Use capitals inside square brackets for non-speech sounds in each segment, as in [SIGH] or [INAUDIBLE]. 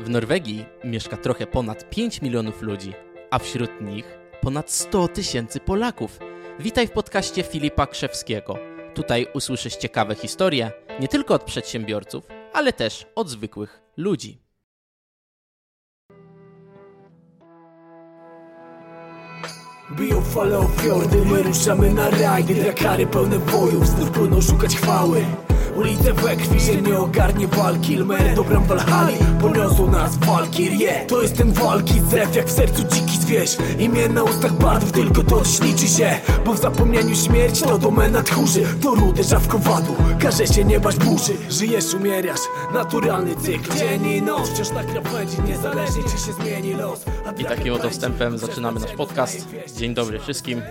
W Norwegii mieszka trochę ponad 5 milionów ludzi, a wśród nich ponad 100 tysięcy Polaków. Witaj w podcaście Filipa Krzewskiego. Tutaj usłyszysz ciekawe historie nie tylko od przedsiębiorców, ale też od zwykłych ludzi. Biją fale o fiordy, my ruszamy na rajdy Drakary pełne znów płyną szukać chwały Ulice we krwi się nie ogarnie walki. Ilmer do bram Valhalla Poniosą nas Walkirie To jest ten walki zew jak w sercu dziki zwierz. Imię na ustach bardów tylko to dziś liczy się. Bo w zapomnieniu śmierć to domena tchórzy. To rude żawkowadu Każe się nie bać burzy. Żyjesz, umierasz Naturalny cykl. Dzień i noc Wciąż na krawędzi Niezależnie czy się zmieni los. I takim oto wstępem zaczynamy nasz podcast. Dzień dobry wszystkim.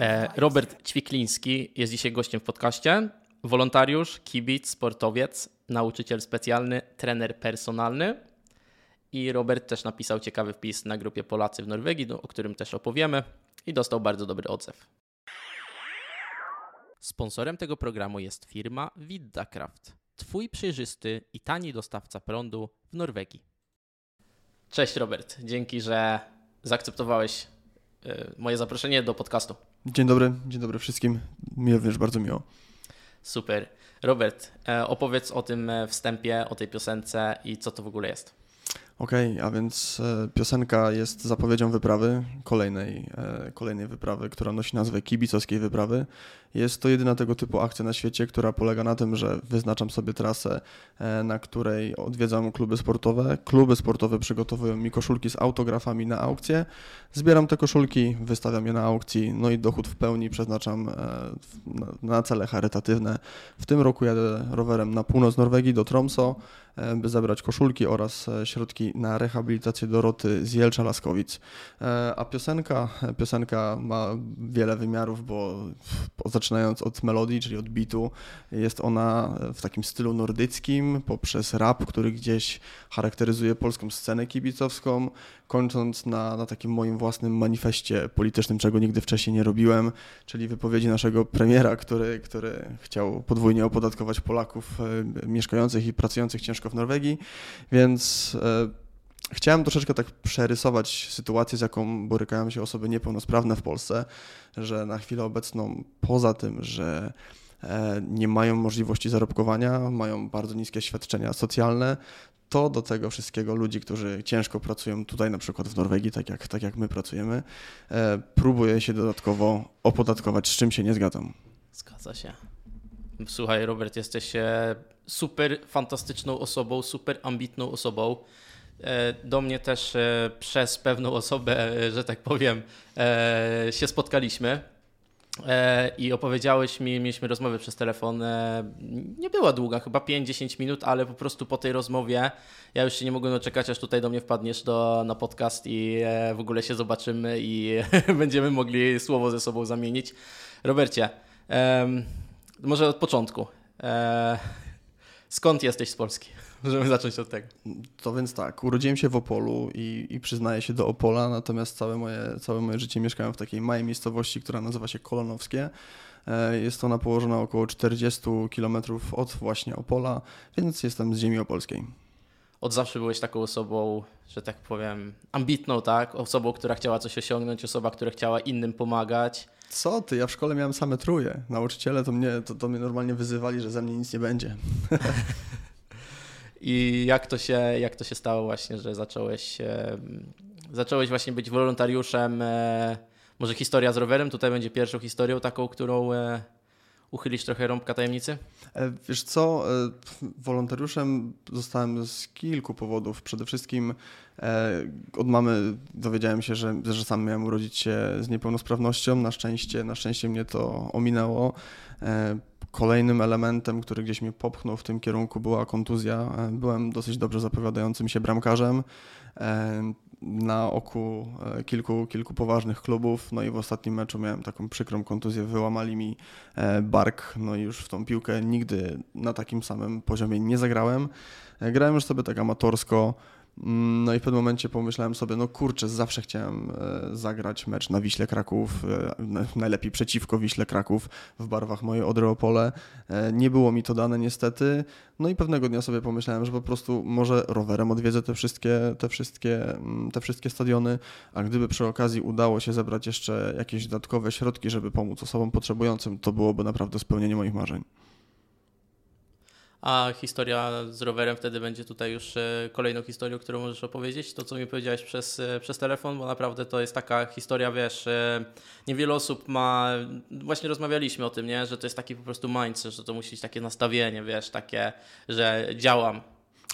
E, Robert Ćwikliński jest dzisiaj gościem w podcaście. Wolontariusz, kibic, sportowiec, nauczyciel specjalny, trener personalny. I Robert też napisał ciekawy wpis na grupie Polacy w Norwegii, o którym też opowiemy i dostał bardzo dobry odzew. Sponsorem tego programu jest firma Viddakraft. Twój przejrzysty i tani dostawca prądu w Norwegii. Cześć Robert, dzięki, że zaakceptowałeś y, moje zaproszenie do podcastu. Dzień dobry, dzień dobry wszystkim. Mi również bardzo miło. Super. Robert, e, opowiedz o tym e, wstępie, o tej piosence i co to w ogóle jest. Okej, a więc e, piosenka jest zapowiedzią wyprawy, kolejnej, kolejnej wyprawy, która nosi nazwę kibicowskiej wyprawy. Jest to jedyna tego typu akcja na świecie, która polega na tym, że wyznaczam sobie trasę, e, na której odwiedzam kluby sportowe. Kluby sportowe przygotowują mi koszulki z autografami na aukcję. Zbieram te koszulki, wystawiam je na aukcji, no i dochód w pełni przeznaczam e, na, cele charytatywne. W tym roku jadę rowerem na północ Norwegii do Tromso, e, by zabrać koszulki oraz środki na rehabilitację Doroty z Jelcza Laskowic. A piosenka, piosenka ma wiele wymiarów, bo po- zaczynając od melodii, czyli od bitu, jest ona w takim stylu nordyckim, poprzez rap, który gdzieś charakteryzuje polską scenę kibicowską, kończąc na, na takim moim własnym manifestie politycznym, czego nigdy wcześniej nie robiłem, czyli wypowiedzi naszego premiera, który, który chciał podwójnie opodatkować Polaków e, mieszkających i pracujących ciężko w Norwegii, więc e, chciałem troszeczkę tak przerysować sytuację, z jaką borykają się osoby niepełnosprawne w Polsce, że na chwilę obecną, poza tym, że e, nie mają możliwości zarobkowania, mają bardzo niskie świadczenia socjalne, to do tego wszystkiego ludzi, którzy ciężko pracują tutaj, na przykład w Norwegii, tak jak, tak jak my pracujemy, e, próbuje się dodatkowo opodatkować, z czym się nie zgadzam. Zgadza się. Słuchaj, Robert, jesteś e, super fantastyczną osobą, super ambitną osobą. E, Do mnie też e, przez pewną osobę, e, że tak powiem, się spotkaliśmy i opowiedziałeś mi, mieliśmy rozmowę przez telefon. Nie była długa, chyba 5-10 minut, ale po prostu po tej rozmowie ja już się nie mogłem doczekać, aż tutaj do mnie wpadniesz do, na podcast i w ogóle się zobaczymy i [LAUGHS] będziemy mogli słowo ze sobą zamienić. Robercie, może od początku. Skąd jesteś z Polski? Możemy zacząć od tego. To więc tak, urodziłem się w Opolu i, i przyznaję się do Opola, natomiast całe moje, całe moje życie mieszkałem w takiej małej miejscowości, która nazywa się Kolonowskie. E, Jest ona położona około 40 km od właśnie Opola, więc jestem z ziemi opolskiej. Od zawsze byłeś taką osobą, że tak powiem, ambitną, tak? Osobą, która chciała coś osiągnąć, osoba, która chciała innym pomagać. Co ty, ja w szkole miałem same truje. Nauczyciele to mnie, to, to mnie normalnie wyzywali, że ze mnie nic nie będzie. [LAUGHS] I jak to się, jak to się stało właśnie, że zacząłeś, zacząłeś właśnie być wolontariuszem? E, może historia z rowerem tutaj będzie pierwszą historią taką, którą e, uchylisz trochę rąbka tajemnicy? E, Wiesz co, wolontariuszem zostałem z kilku powodów. Przede wszystkim od mamy dowiedziałem się, że, że sam miałem urodzić się z niepełnosprawnością. Na szczęście, na szczęście mnie to ominęło. Kolejnym elementem, który gdzieś mnie popchnął w tym kierunku była kontuzja. E, Byłem dosyć dobrze zapowiadającym się bramkarzem. E, Na oku e, kilku, kilku poważnych klubów, no i w ostatnim meczu miałem taką przykrą kontuzję, wyłamali mi bark, no i już w tą piłkę nigdy na takim samym poziomie nie zagrałem. Grałem już sobie tak amatorsko, no i w pewnym momencie pomyślałem sobie, no kurczę, zawsze chciałem e, zagrać mecz na Wiśle Kraków, e, najlepiej przeciwko Wiśle Kraków w barwach mojej Odry. E, nie było mi to dane niestety, no i pewnego dnia sobie pomyślałem, że po prostu może rowerem odwiedzę te wszystkie, te wszystkie, mm, te wszystkie stadiony, a gdyby przy okazji udało się zebrać jeszcze jakieś dodatkowe środki, żeby pomóc osobom potrzebującym, to byłoby naprawdę spełnienie moich marzeń a historia z rowerem wtedy będzie tutaj już e, kolejną historią, którą możesz opowiedzieć. To, co mi powiedziałeś przez, e, przez telefon, bo naprawdę to jest taka historia, wiesz, e, niewiele osób ma, właśnie rozmawialiśmy o tym, nie, że to jest taki po prostu mindset, że to musi być takie nastawienie, wiesz, takie, że działam,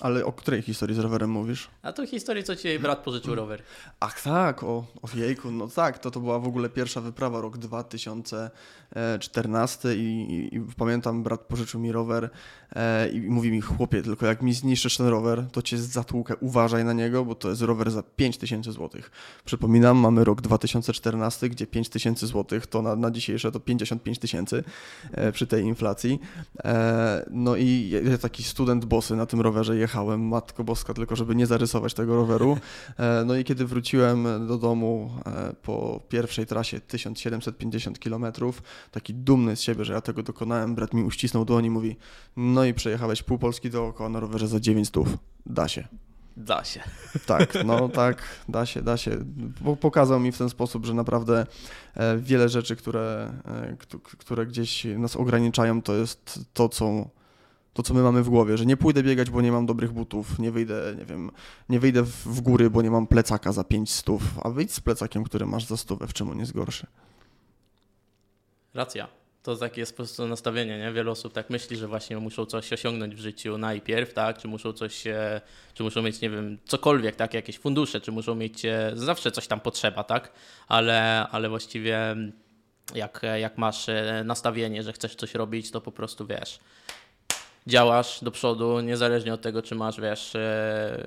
ale o której historii z rowerem mówisz? A to historii, co ci jej brat pożyczył rower. Ach tak, o, o jejku, no tak, to to była w ogóle pierwsza wyprawa, rok 2014 i, i, i pamiętam, brat pożyczył mi rower e, i mówi mi, chłopie, tylko jak mi zniszczysz ten rower, to cię zatłukę, uważaj na niego, bo to jest rower za 5000 zł. Przypominam, mamy rok 2014, gdzie 5000 zł to na, na dzisiejsze to 55 tysięcy e, przy tej inflacji. E, no i ja, taki student bosy na tym rowerze jechałem, matko boska, tylko żeby nie zarysować tego roweru. [LAUGHS] E, no i kiedy wróciłem do domu e, po pierwszej trasie 1750 km, taki dumny z siebie, że ja tego dokonałem, brat mi uścisnął dłoń i mówi, no i przejechałeś pół Polski dookoła na rowerze za 9 stów. Da się. Da się. [LAUGHS] Tak, no tak, da się, da się. Pokazał mi w ten sposób, że naprawdę e, wiele rzeczy, które, które gdzieś nas ograniczają, to jest to, co to, co my mamy w głowie, że nie pójdę biegać, bo nie mam dobrych butów, nie wyjdę, nie wiem, nie wyjdę w góry, bo nie mam plecaka za 5 stów, a wyjdź z plecakiem, który masz za stówę, w czym on jest gorszy. Racja. To takie jest po prostu nastawienie, nie? Wiele osób tak myśli, że właśnie muszą coś osiągnąć w życiu najpierw, tak? Czy muszą coś, czy muszą mieć, nie wiem, cokolwiek, tak? Jakieś fundusze, czy muszą mieć, e, zawsze coś tam potrzeba, tak? Ale, ale właściwie jak, jak masz e, nastawienie, że chcesz coś robić, to po prostu wiesz, działasz do przodu, niezależnie od tego, czy masz, wiesz, e,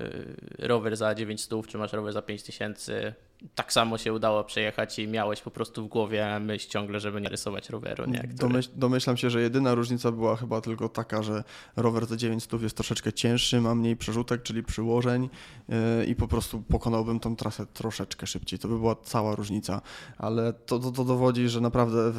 rower za 900, czy masz rower za 5000. Tak samo się udało przejechać i miałeś po prostu w głowie myśl ciągle, żeby nie rysować roweru. Nie? Który... Domyśl, domyślam się, że jedyna różnica była chyba tylko taka, że rower za 900 jest troszeczkę cięższy, ma mniej przerzutek, czyli przyłożeń yy, i po prostu pokonałbym tą trasę troszeczkę szybciej. To by była cała różnica, ale to, to, to dowodzi, że naprawdę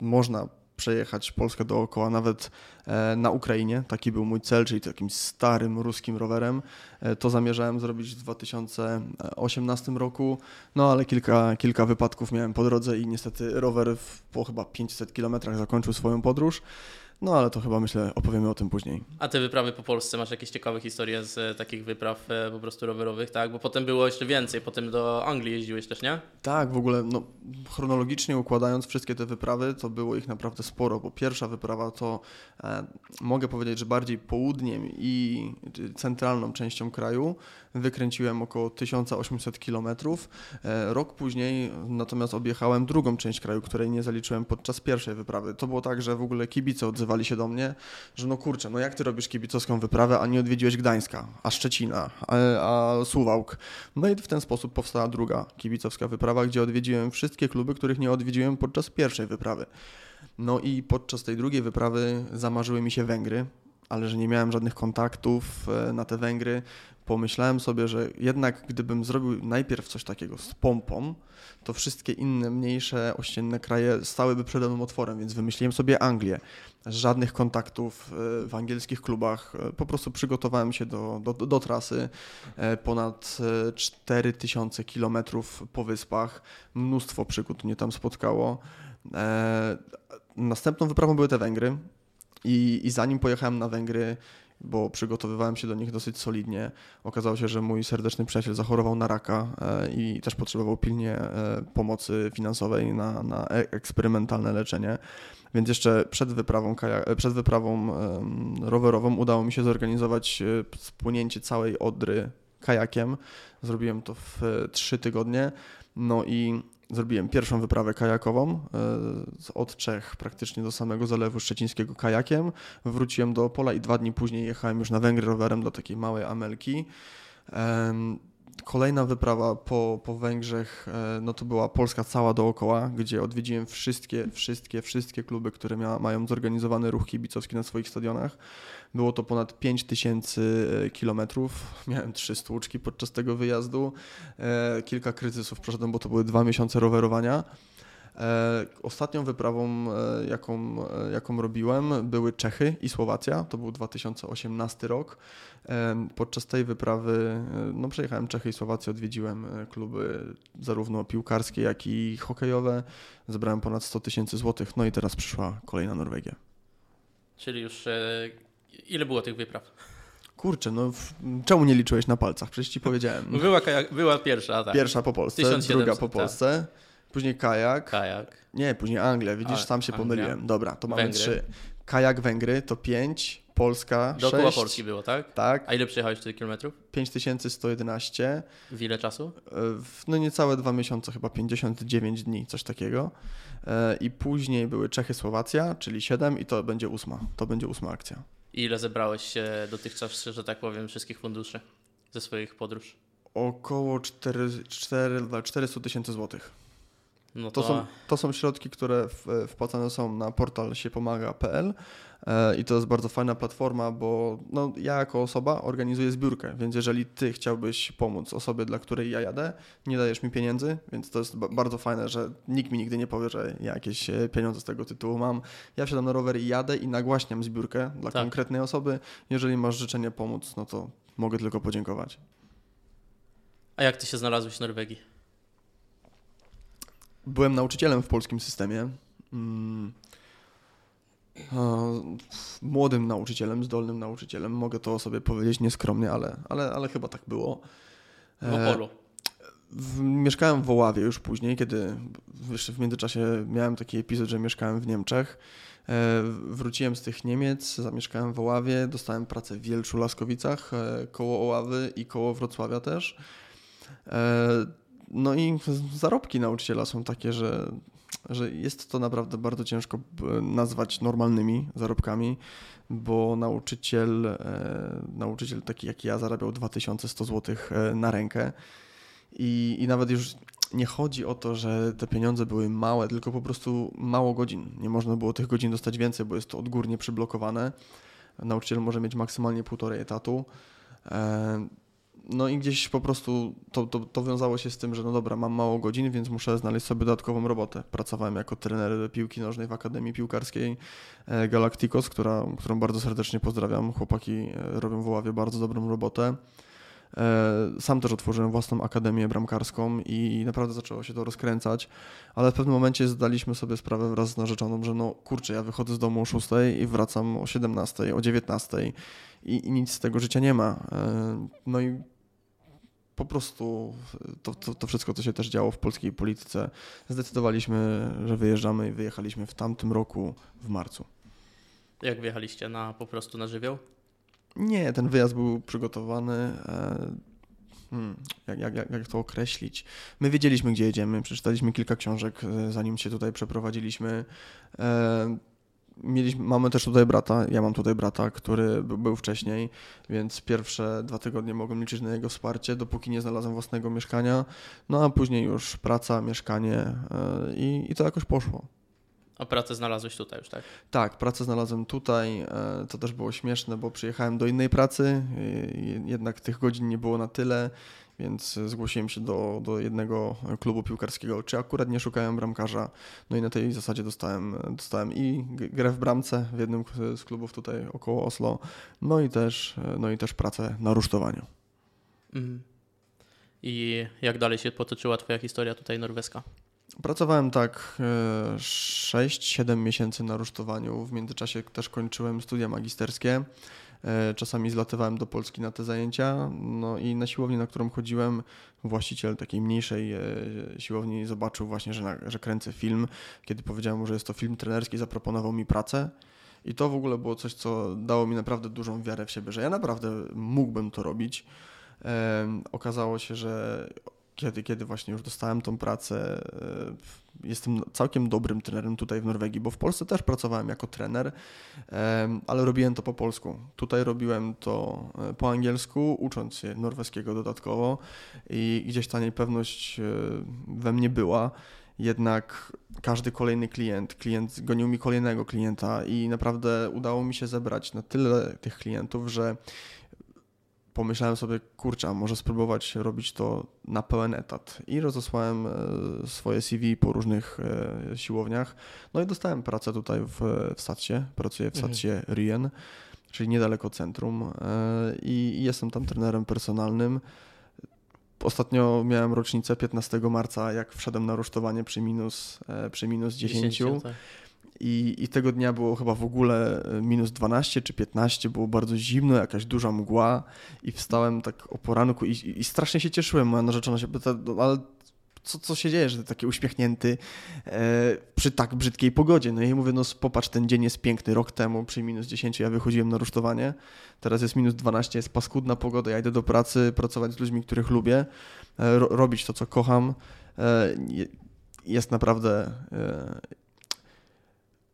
można przejechać Polskę dookoła, nawet e, na Ukrainie. Taki był mój cel, czyli takim starym ruskim rowerem. E, to zamierzałem zrobić w 2018 roku, no ale kilka, kilka wypadków miałem po drodze i niestety rower po chyba 500 kilometrach zakończył swoją podróż. No ale to chyba myślę opowiemy o tym później. A te wyprawy po Polsce, masz jakieś ciekawe historie z e, takich wypraw e, po prostu rowerowych, tak? Bo potem było jeszcze więcej, potem do Anglii jeździłeś też, nie? Tak, w ogóle no, chronologicznie układając wszystkie te wyprawy, to było ich naprawdę sporo, bo pierwsza wyprawa to e, mogę powiedzieć, że bardziej południem i centralną częścią kraju wykręciłem około 1800 km. E, rok później natomiast objechałem drugą część kraju, której nie zaliczyłem podczas pierwszej wyprawy. To było tak, że w ogóle kibice odzywali się do mnie, że no kurczę, no jak ty robisz kibicowską wyprawę, a nie odwiedziłeś Gdańska, a Szczecina, a, a Suwałk. No i w ten sposób powstała druga kibicowska wyprawa, gdzie odwiedziłem wszystkie kluby, których nie odwiedziłem podczas pierwszej wyprawy. No i podczas tej drugiej wyprawy zamarzyły mi się Węgry, ale że nie miałem żadnych kontaktów e, na te Węgry, pomyślałem sobie, że jednak gdybym zrobił najpierw coś takiego z pompą, to wszystkie inne mniejsze ościenne kraje stałyby przede mną otworem, więc wymyśliłem sobie Anglię. Żadnych kontaktów e, w angielskich klubach, e, po prostu przygotowałem się do, do, do trasy. Ponad 4000 kilometrów po wyspach, mnóstwo przygód mnie tam spotkało. Następną wyprawą były te Węgry. I, I zanim pojechałem na Węgry, bo przygotowywałem się do nich dosyć solidnie. Okazało się, że mój serdeczny przyjaciel zachorował na raka e, i też potrzebował pilnie e, pomocy finansowej na, na e, eksperymentalne leczenie. Więc jeszcze przed wyprawą, przed wyprawą rowerową udało mi się zorganizować spłynięcie całej Odry kajakiem. Zrobiłem to w trzy tygodnie. No i zrobiłem pierwszą wyprawę kajakową e, od Czech praktycznie do samego Zalewu Szczecińskiego kajakiem. Wróciłem do Opola i dwa dni później jechałem już na Węgry rowerem do takiej małej Amelki. Kolejna wyprawa po, po Węgrzech, e, no to była Polska cała dookoła, gdzie odwiedziłem wszystkie, wszystkie, wszystkie kluby, które mia, mają zorganizowany ruch kibicowski na swoich stadionach. Było to ponad 5000 e, kilometrów. Miałem trzy stłuczki podczas tego wyjazdu. E, kilka kryzysów przeszedłem, bo to były dwa miesiące rowerowania. E, ostatnią wyprawą, e, jaką, e, jaką robiłem, były Czechy i Słowacja. To był 2018 rok. Podczas tej wyprawy no, przejechałem Czechy i Słowację, odwiedziłem kluby zarówno piłkarskie, jak i hokejowe. Zebrałem ponad 100 tysięcy złotych, no i teraz przyszła kolejna Norwegia. Czyli już ile było tych wypraw? Kurczę, no czemu nie liczyłeś na palcach? Przecież ci powiedziałem. Była, była pierwsza, tak. Pierwsza po Polsce, 1700, druga po tak. Polsce. Tak. Później kajak. Kajak. Nie, później Anglia. Widzisz, A, sam się Anglia. pomyliłem. Dobra, to mamy Węgry. trzy. Kajak Węgry to pięć, Polska Dookoła sześć. Polski było, tak? Tak. A ile przejechałeś wtedy kilometrów? 5111. W ile czasu? W, no niecałe dwa miesiące, chyba 59 dni, coś takiego. E, I później były Czechy, Słowacja, czyli 7 i to będzie ósma. To będzie ósma akcja. I ile zebrałeś dotychczas, że tak powiem, wszystkich funduszy ze swoich podróż? Około 4, 4, 400 tysięcy złotych. No to... To, są, to są środki, które wpłacane są na portal siepomaga.pl e, i to jest bardzo fajna platforma, bo no, ja jako osoba organizuję zbiórkę, więc jeżeli ty chciałbyś pomóc osobie, dla której ja jadę, nie dajesz mi pieniędzy, więc to jest bardzo fajne, że nikt mi nigdy nie powie, że ja jakieś e, pieniądze z tego tytułu mam. Ja wsiadam na rower i jadę i nagłaśniam zbiórkę dla tak. konkretnej osoby. Jeżeli masz życzenie pomóc, no to mogę tylko podziękować. A jak ty się znalazłeś w Norwegii? Byłem nauczycielem w polskim systemie. Mm. Młodym nauczycielem, zdolnym nauczycielem. Mogę to sobie powiedzieć nieskromnie, ale, ale, ale chyba tak było. W Opolu. W, mieszkałem w Oławie już później, kiedy jeszcze w międzyczasie miałem taki epizod, że mieszkałem w Niemczech. E, wróciłem z tych Niemiec, zamieszkałem w Oławie, dostałem pracę w Wielczu Laskowicach, e, koło Oławy i koło Wrocławia też. E, no i zarobki nauczyciela są takie, że, że jest to naprawdę bardzo ciężko nazwać normalnymi zarobkami, bo nauczyciel, e, nauczyciel taki jak ja zarabiał 2100 zł e, na rękę i, i nawet już nie chodzi o to, że te pieniądze były małe, tylko po prostu mało godzin. Nie można było tych godzin dostać więcej, bo jest to odgórnie przyblokowane. Nauczyciel może mieć maksymalnie półtorej etatu. No i gdzieś po prostu to, to, to wiązało się z tym, że no dobra, mam mało godzin, więc muszę znaleźć sobie dodatkową robotę. Pracowałem jako trener piłki nożnej w Akademii Piłkarskiej e, Galacticos, która, którą bardzo serdecznie pozdrawiam. Chłopaki e, robią w Oławie bardzo dobrą robotę. E, sam też otworzyłem własną akademię bramkarską i naprawdę zaczęło się to rozkręcać, ale w pewnym momencie zdaliśmy sobie sprawę wraz z narzeczoną, że no kurczę, ja wychodzę z domu o 6 i wracam o 17, o 19 i, i nic z tego życia nie ma. No i po prostu to, to, to, wszystko, co się też działo w polskiej polityce, zdecydowaliśmy, że wyjeżdżamy i wyjechaliśmy w tamtym roku w marcu. Jak wyjechaliście na po prostu na żywioł? Nie, ten wyjazd był przygotowany. E, hmm, jak, jak, jak to określić? My wiedzieliśmy, gdzie jedziemy, przeczytaliśmy kilka książek, e, zanim się tutaj przeprowadziliśmy. Mieliśmy, mamy też tutaj brata, ja mam tutaj brata, który był wcześniej, więc pierwsze dwa tygodnie mogłem liczyć na jego wsparcie, dopóki nie znalazłem własnego mieszkania, no a później już praca, mieszkanie e, i, i to jakoś poszło. A pracę znalazłeś tutaj już, tak? Tak, pracę znalazłem tutaj. E, to też było śmieszne, bo przyjechałem do innej pracy, jednak tych godzin nie było na tyle więc zgłosiłem się do, do jednego klubu piłkarskiego, czy akurat nie szukałem bramkarza, no i na tej zasadzie dostałem, dostałem i grę w bramce w jednym z klubów tutaj około Oslo, no i też, no i też pracę na rusztowaniu. Mhm. I jak dalej się potoczyła Twoja historia tutaj norweska? Pracowałem tak 6-7 e, miesięcy na rusztowaniu. W międzyczasie też kończyłem studia magisterskie. E, czasami zlatywałem do Polski na te zajęcia. No i na siłowni, na którą chodziłem, właściciel takiej mniejszej e, siłowni zobaczył właśnie, że, że kręcę film. Kiedy powiedziałem mu, że jest to film trenerski, zaproponował mi pracę. I to w ogóle było coś, co dało mi naprawdę dużą wiarę w siebie, że ja naprawdę mógłbym to robić. okazało się, że kiedy, kiedy właśnie już dostałem tą pracę, e, jestem całkiem dobrym trenerem tutaj w Norwegii, bo w Polsce też pracowałem jako trener, ale robiłem to po polsku. Tutaj robiłem to e, po angielsku, ucząc się norweskiego dodatkowo i gdzieś ta niepewność e, we mnie była. Jednak każdy kolejny klient, klient gonił mi kolejnego klienta i naprawdę udało mi się zebrać na tyle tych klientów, że pomyślałem sobie, kurczę, może spróbować robić to na pełen etat. I rozesłałem e, swoje CV po różnych e, siłowniach. No i dostałem pracę tutaj w, w Satsie. Pracuję w mhm. Satsie mhm. Rien, czyli niedaleko centrum. E, I jestem tam trenerem personalnym. Ostatnio miałem rocznicę 15 marca, jak wszedłem na rusztowanie przy minus, przy minus 10. 10 tak. I, I tego dnia było chyba w ogóle e, minus 12 czy 15, było bardzo zimno, jakaś duża mgła i wstałem tak o poranku i, i strasznie się cieszyłem. Moja narzeczona się pyta, no, ale co, co się dzieje, że ty taki uśmiechnięty e, przy tak brzydkiej pogodzie. No i mówię, no popatrz, ten dzień jest piękny. Rok temu przy minus 10 ja wychodziłem na rusztowanie, teraz jest minus 12, jest paskudna pogoda, ja idę do pracy, pracować z ludźmi, których lubię, e, ro, robić to, co kocham. E, jest naprawdę e,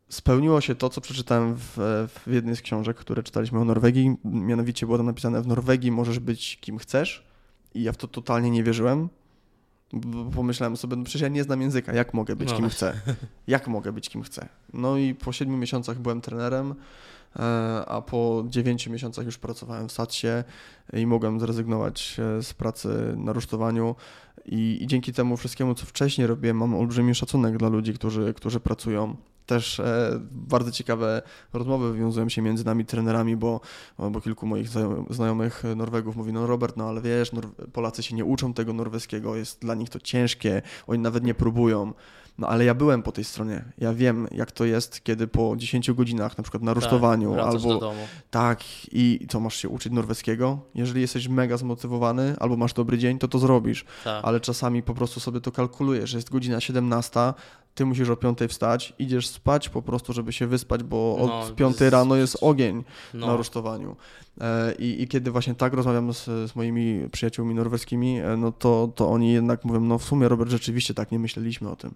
spełniło się to, co przeczytałem w, w jednej z książek, które czytaliśmy o Norwegii. Mianowicie było tam napisane: W Norwegii możesz być kim chcesz. I ja w to totalnie nie wierzyłem. Bo pomyślałem sobie, no przecież ja nie znam języka, jak mogę być no. kim chcę? [LAUGHS] Jak mogę być kim chcę? No i po siedmiu miesiącach byłem trenerem, e, a po dziewięciu miesiącach już pracowałem w Satsie i mogłem zrezygnować e, z pracy na rusztowaniu. I, I dzięki temu wszystkiemu, co wcześniej robiłem, mam olbrzymi szacunek dla ludzi, którzy, którzy pracują też e, bardzo ciekawe rozmowy wywiązują się między nami trenerami, bo, bo kilku moich znajomych Norwegów mówi, no Robert, no ale wiesz, Polacy się nie uczą tego norweskiego, jest dla nich to ciężkie, oni nawet nie próbują. No ale ja byłem po tej stronie. Ja wiem, jak to jest, kiedy po 10 godzinach, na przykład na tak, rusztowaniu, tak, albo. Tak, i co masz się uczyć norweskiego? Jeżeli jesteś mega zmotywowany, albo masz dobry dzień, to to zrobisz. Tak. Ale czasami po prostu sobie to kalkulujesz, że jest godzina 17, ty musisz o 5 wstać, idziesz spać po prostu, żeby się wyspać, bo no, od 5 rano jest ogień no. na rusztowaniu. E, I, I, kiedy właśnie tak rozmawiam z, z moimi przyjaciółmi norweskimi, e, no to, to oni jednak mówią, no w sumie Robert, rzeczywiście tak nie myśleliśmy o tym.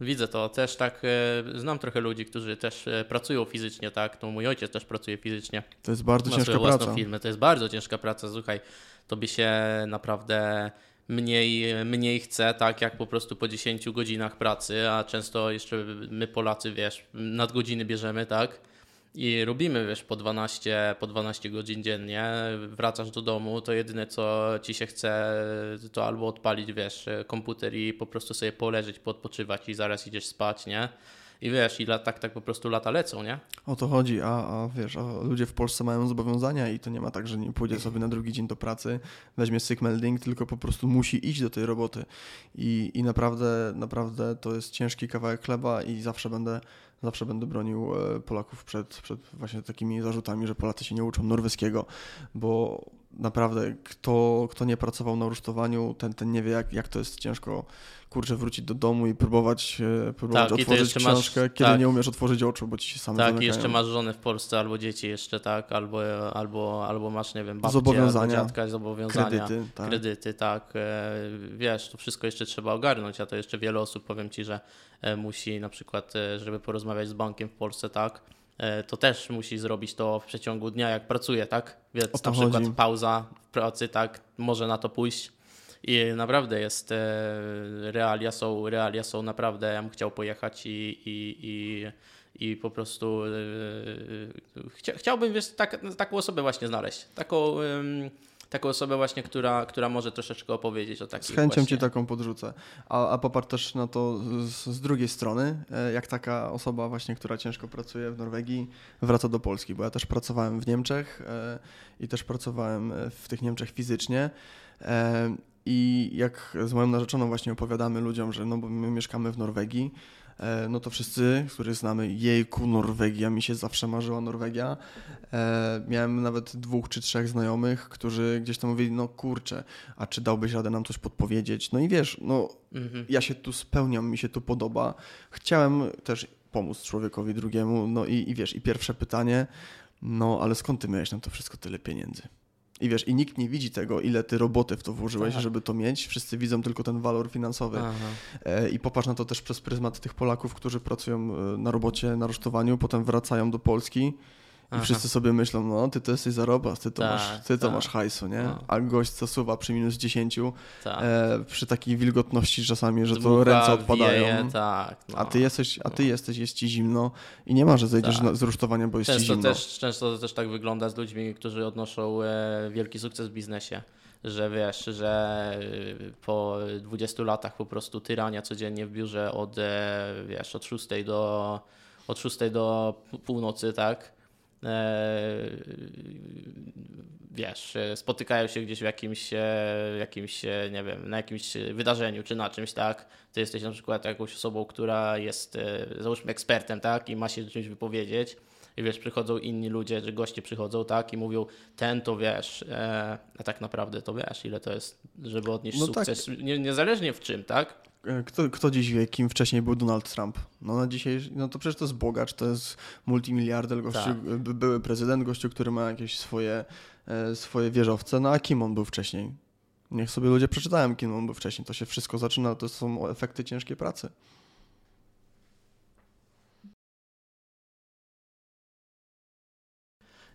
Widzę to. Też tak e, znam trochę ludzi, którzy też pracują fizycznie, tak? No mój ojciec też pracuje fizycznie. To jest bardzo Ma ciężka praca. Firmę. To jest bardzo ciężka praca. Słuchaj, to by się naprawdę mniej, mniej chce, tak jak po prostu po 10 godzinach pracy, a często jeszcze my Polacy, wiesz, nadgodziny bierzemy, tak? i robimy, wiesz, po 12, po 12 godzin dziennie, wracasz do domu, to jedyne co ci się chce, to albo odpalić, wiesz, komputer i po prostu sobie poleżeć, podpoczywać i zaraz idziesz spać, nie? I wiesz, i tak, tak po prostu lata lecą, nie? O to chodzi, a, a wiesz, a ludzie w Polsce mają zobowiązania i to nie ma tak, że nie pójdzie sobie na drugi dzień do pracy, weźmie sick melding, tylko po prostu musi iść do tej roboty. I, i naprawdę, naprawdę to jest ciężki kawałek chleba i zawsze będę zawsze będę bronił e, Polaków przed, przed właśnie takimi zarzutami, że Polacy się nie uczą norweskiego, bo naprawdę kto, kto nie pracował na rusztowaniu, ten, ten nie wie, jak, jak to jest ciężko kurczę wrócić do domu i próbować, e, próbować tak, otworzyć książkę, masz, kiedy tak. nie umiesz otworzyć oczu, bo ci się same Tak, zamykają. jeszcze masz żonę w Polsce albo dzieci jeszcze, tak, albo, albo, albo masz, nie wiem, babcię, zobowiązania, dziadka, zobowiązania, kredyty, tak. kredyty, tak. E, wiesz, to wszystko jeszcze trzeba ogarnąć, a to jeszcze wiele osób, powiem Ci, że e, musi na przykład, żeby porozmawiać z bankiem w Polsce, tak, to też musi zrobić to w przeciągu dnia, jak pracuje, tak? Więc na przykład chodzi. pauza w pracy, tak, może na to pójść i naprawdę jest, e, realia są, realia są naprawdę, ja bym chciał pojechać i, i, i, i po prostu e, chciałbym wiesz, tak, taką osobę właśnie znaleźć. Taką taką osobę właśnie, która, która może troszeczkę opowiedzieć o takiej Z chęcią właśnie. ci taką podrzucę. A, a popatrz też na to z, z, drugiej strony, e, jak taka osoba właśnie, która ciężko pracuje w Norwegii, wraca do Polski, bo ja też pracowałem w Niemczech i też pracowałem w tych Niemczech fizycznie i jak z moją narzeczoną właśnie opowiadamy ludziom, że no bo my mieszkamy w Norwegii, e, no to wszyscy, których znamy, jejku, Norwegia, mi się zawsze marzyła Norwegia. E, miałem nawet dwóch czy trzech znajomych, którzy gdzieś tam mówili, no kurczę, a czy dałbyś radę nam coś podpowiedzieć? No i wiesz, no mhm. ja się tu spełniam, mi się tu podoba. Chciałem też pomóc człowiekowi drugiemu, no i, i wiesz, i pierwsze pytanie, no ale skąd ty miałeś na to wszystko tyle pieniędzy? I wiesz, i nikt nie widzi tego, ile ty roboty w to włożyłeś, Tak. żeby to mieć. Wszyscy widzą tylko ten walor finansowy. Aha. E, I popatrz na to też przez pryzmat tych Polaków, którzy pracują e, na robocie, na rusztowaniu, potem wracają do Polski i Aha. wszyscy sobie myślą, no ty to jesteś zarobas, ty to, Tak, masz, ty to tak. masz hajsu, nie? No. A gość zasuwa przy minus 10, Tak. e, przy takiej wilgotności czasami, że to Dmucha, ręce odpadają. Wieje, tak, no. A ty jesteś, a ty jesteś, jest ci zimno i nie ma, że zejdziesz Tak. z rusztowania, bo jest ci Często zimno. też, często też tak wygląda z ludźmi, którzy odnoszą e, wielki sukces w biznesie. Że wiesz, że e, po 20 latach po prostu tyrania codziennie w biurze od, e, wiesz, od 6 do, od 6 do północy, tak? E, wiesz, e, spotykają się gdzieś w jakimś, e, jakimś, nie wiem, na jakimś wydarzeniu czy na czymś, tak? Ty jesteś na przykład jakąś osobą, która jest, załóżmy, ekspertem, tak? I ma się czymś wypowiedzieć. I wiesz, przychodzą inni ludzie, że goście przychodzą, tak? I mówią, ten to wiesz, a tak naprawdę to wiesz, ile to jest, żeby odnieść No tak. sukces, nie, niezależnie w czym, tak? E, Kto, kto dziś wie, kim wcześniej był Donald Trump? No na dzisiaj, no to przecież to jest bogacz, to jest multimiliarder, gościu, Tak. by- były prezydent, gościu, który ma jakieś swoje, e, swoje wieżowce, no a kim on był wcześniej? Niech sobie ludzie przeczytają, kim on był wcześniej. To się wszystko zaczyna, to są efekty ciężkiej pracy.